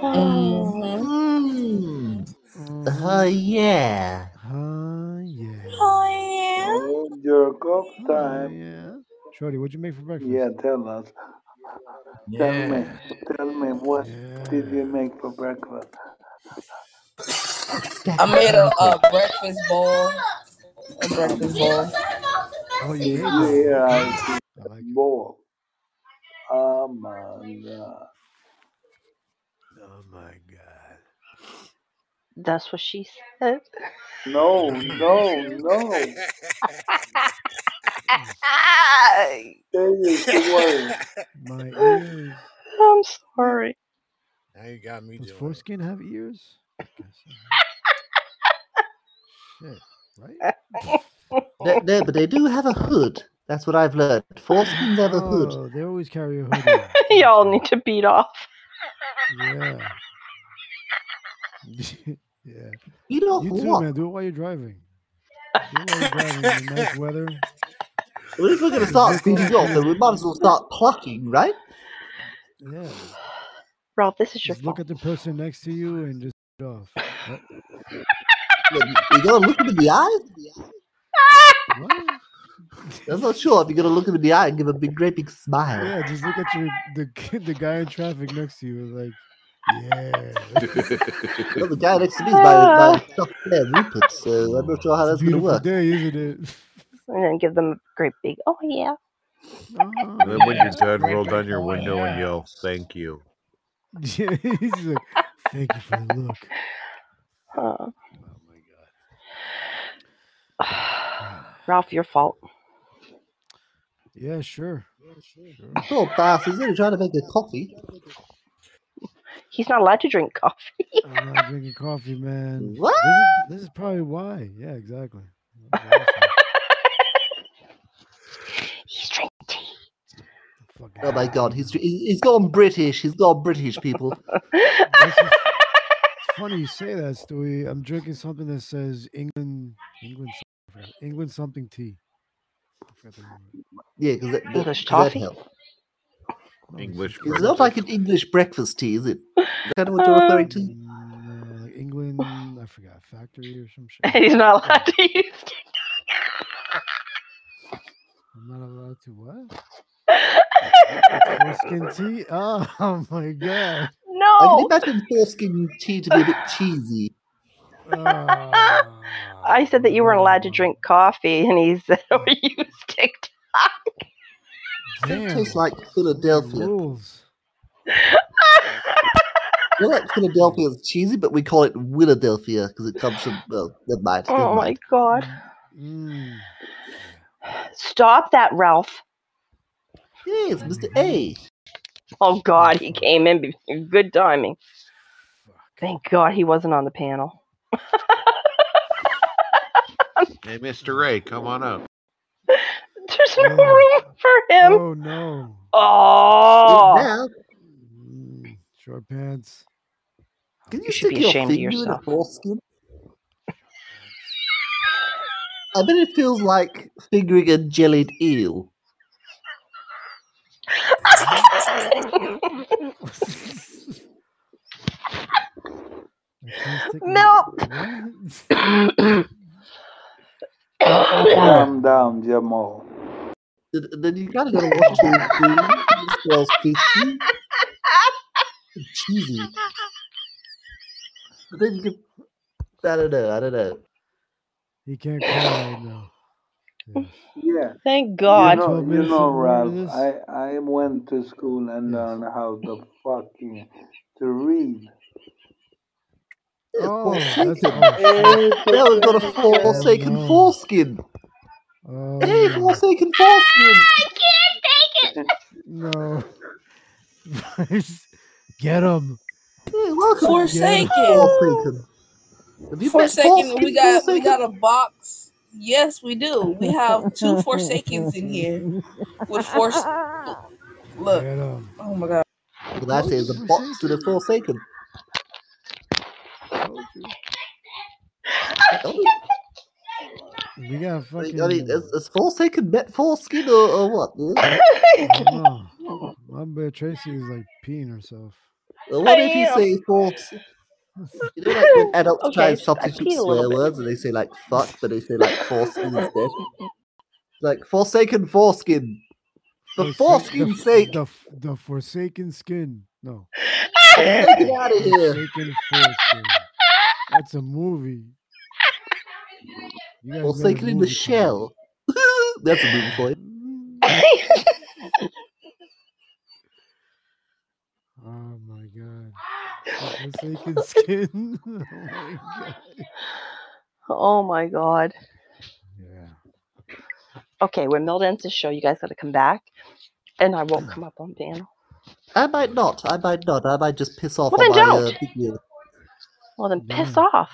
hmm Mm. Mhm. Oh, yeah. Huh? Yeah. Oh yeah. Jerk off Huh? time. Yeah. Shorty, what'd you make for breakfast? Yeah, tell us. Tell me. Yeah. Tell me what did you Yeah. make for breakfast? I made a, a breakfast bowl. A breakfast bowl. Oh, Did you you made that? hear I I like it. ball? Oh my god. Oh my god. That's what she said. No, no, no. Tell you she was. My ears. I'm sorry. Now you got me Does doing it. foreskin have ears? I guess so. Shit, right? No, no, but they do have a hood. That's what I've learned. Foreskins have a hood. Oh, they always carry a hoodie. That's Y'all need to beat off. Yeah. yeah. You know You too, what? man. Do it while you're driving. Do it while you're driving in nice weather. Well, if we're going to start look speeding off. off, then we might as well start plucking, right? Yeah. Ralph, this is your Just look at the person next to you and just get off. What? You, you got to look him in the eye? What? I'm not sure if you're going to look him in the eye and give a big, great big smile. Yeah, just look at your the the guy in traffic next to you. Like, yeah. Well, the guy next to me is my, my ah. top man, Rupert, so I'm not sure how It's that's going to beautiful work. day, isn't it? And then give them a great big, oh yeah. And then when you're done, roll down your oh, window and yell, "Thank you." Yeah, he's like, thank you for the look. Huh. Oh my god. Ralph, your fault. Yeah, sure. Sure. Oh, Bath, he's only trying to make a coffee. He's not allowed to drink coffee. I'm not drinking coffee, man. What? This is, this is probably why. Yeah, exactly. He's drinking tea. Fucking Oh my god, he's he- he's gone British. He's gone British, people. That's just- it's funny you say that, Stewie. I'm drinking something that says England, England, some- I forgot, England something tea. I forgot the name of it. Yeah, because that, that, English 'cause that helps. No, it's English just- It's not like an English breakfast tea, is it? Is kind of what you're referring to? No, like England, I forgot, factory or some shit. He's not allowed oh. to use I'm not allowed to what? Foreskin tea? Oh, oh, my god. No, I can No. imagine foreskin tea to be a bit cheesy. I said that you weren't allowed to oh. drink coffee, and he said, "Or use TikTok." It tastes like Philadelphia. Rules. Well, like Philadelphia is cheesy, but we call it Philadelphia because it comes from well, never mind. Oh my god! Mm. Stop that, Ralph. Yes, Mr. A. Oh god, he came in. Good timing. Thank God he wasn't on the panel. Hey, Mr. Ray, come on up. There's no Yeah. room for him. Oh no. Oh, Now, Mm, short pants. can you, You should stick be your ashamed of finger in a yourself. foreskin? I bet it feels like fingering a jellied eel. I can't stick my- Milk. Calm down, Jamal. Then then you gotta go watch your food. It smells fishy. Cheesy. But then you can. I don't know. I don't know. He can't call right now. Yes. Yeah. Thank You God. know, you minutes know, of Ralph. I I went to school and Yes. learned how to fucking to read. Oh, that's forsaken. oh shit. Now we've got a forsaken foreskin. Oh Hey, no. forsaken foreskin. No. Get him. Hey, welcome. Get him. Forsaken. Forsaken. Have you met Forsaken. We Foreskin got we got a box. Yes, we do. We have two Forsakens in here with Force. Look. Get him. Oh my god. What I say is a box to the Forsaken. Told you. I mean, We got fucking. mean, I mean, is, is Forsaken met Foreskin or, or what? I don't know. My bet Tracy is like peeing herself. Or what if I you say force? You know, like when adults try Okay, and substitute swear words and they say like fuck, but they say like foreskin instead. Like Forsaken Foreskin. For Forsa- foreskin's the, sake, the f- the Forsaken Skin. No. take it out of here. Forsaken Foreskin. That's a movie. You guys made a Forsaken in the movie shell. That's a movie for you. Oh my god. The Forsaken Skin. oh my god. Oh my God. Yeah. Okay, when Mel ends the show, you guys got to come back, and I won't come up on panel. I might not. I might not. I might just piss off Well, on then my uh, don't. big wheel. Well, then piss Yeah. off.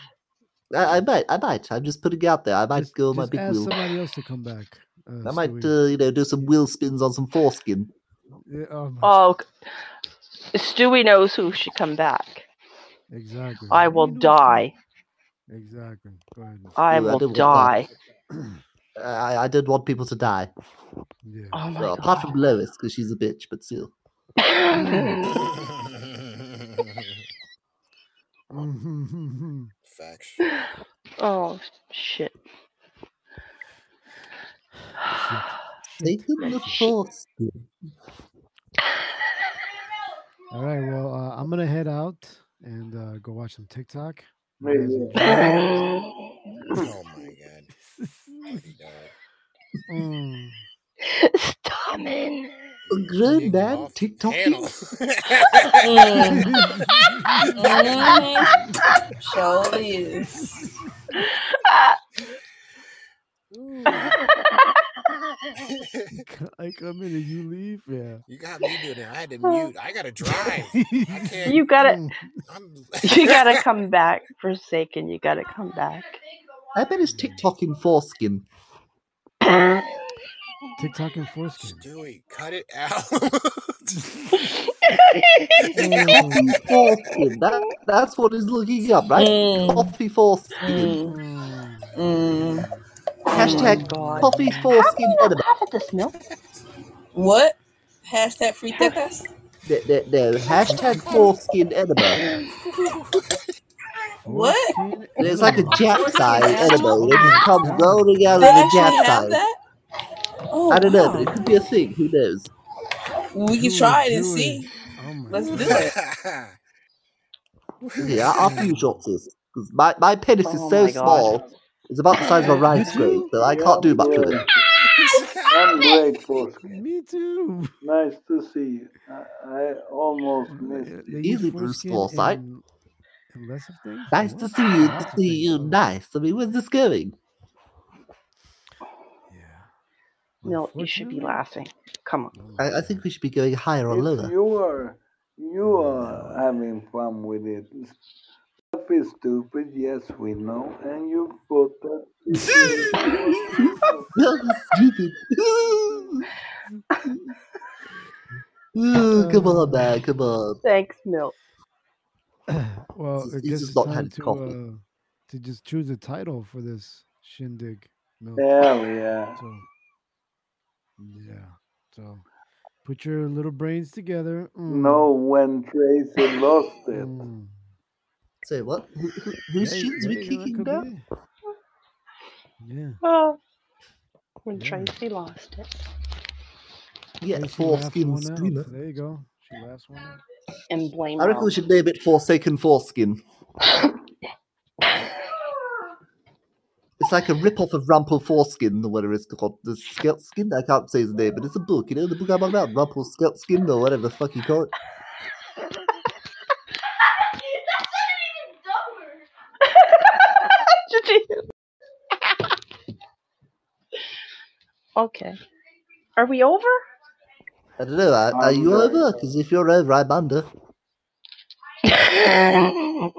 I, I might. I might. I'm just putting it out there. I might Just, go on my just big ask wheel. somebody else to come back. Uh, I might, Stewie. uh, you know, do some wheel spins on some foreskin. Yeah, oh Oh, Stewie knows who should come back. Exactly. I You will know die. Exactly. Go ahead. I Ooh, I will didn't want die. I, I did want people to die. Yeah. Oh my Well, apart from Lois, because she's a bitch, but still. Facts. oh shit. Taking the foreskin. All right. Well, uh, I'm gonna head out and uh, go watch some TikTok. You guys enjoy. Oh my god. Funny dog. Mm. Stop it. A grown Kicked TikToking? Mm. Mhm. Sure is. I come in and you leave. Yeah. you got me doing it. I had to mute. I gotta drive. I can't. You gotta. I'm, you gotta come back, Forsaken. You gotta come back. I bet it's TikToking foreskin. TikTok and foreskin. Stewie, cut it out. Mm. Foreskin. That, that's what he's looking up, right? Mm. Coffee foreskin. Mm. Mm. Hashtag God. coffee How foreskin can you enema. not laugh at this Milt? What? Hashtag free tetas? No, no, no. Hashtag foreskin enema. What? It's like a enema. jack size enema. Oh It just my comes god. rolling out of the actually jack size. that? Oh, I don't know, but it could be a thing. Who knows? We can Do try it. it and see. Oh Let's do it. Yeah, after you, Shortses. 'Cause my, my penis is Oh so my God. small. It's about the size of a rice grain, so I can't do much with it. I'm grateful. Me too. Nice to see you. I, I almost um, missed uh, you. They use Easy, Bruce foreskin Forsyth. in- in less of things. Nice to see you. To see you. Nice. I mean, where's this going? No, you should be laughing. Come on. I, I think we should be going higher or If lower. you are you are having fun with it. Stuff is stupid, yes we know, and you put that Stupid. Ooh, come on, man. Come on. Thanks, Milt. Well, He's I just- guess he's just it's not time to coffee. uh, to just choose a title for this shindig. Milt. Hell yeah. So, yeah. So, put your little brains together. Mm. know when Tracy lost it. Mm. Say what? Who, who, whose Yeah, shins we kicking could be down? Yeah. Oh, when Yeah. Tracy lost it. Yeah, Tracy foreskin laughed one out. screamer. There you go. She laughs one out. And blame I reckon Mom. we should name it Forsaken Foreskin. It's like a rip-off of Rumple Foreskin, or whatever it's called. The Skelt Skin? I can't say his name, but it's a book, you know, the book I'm on about, Rumple Skelt Skin, or whatever the fuck you call it. That's even dumber. Okay. Are we over? I don't know, are, are you over? Because if you're over, I'm under.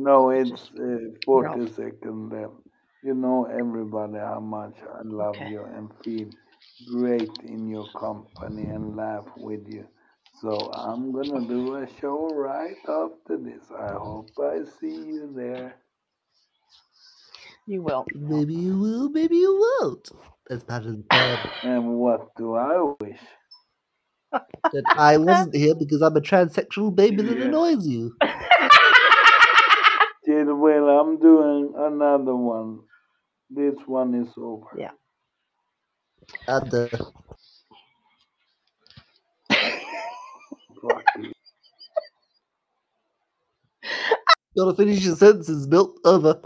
No, it's uh, 40 seconds left. You know, everybody, how much I love you and feel great in your company and laugh with you. So I'm gonna do a show right after this. I hope I see you there. You will. Maybe you will, maybe you won't. That's part of the plan. And what do I wish? That I wasn't here because I'm a transsexual baby that Yeah. annoys you. Jill, well, I'm doing another one. This one is over. Yeah. Under. Fuck you. Gotta finish your sentences, built Over.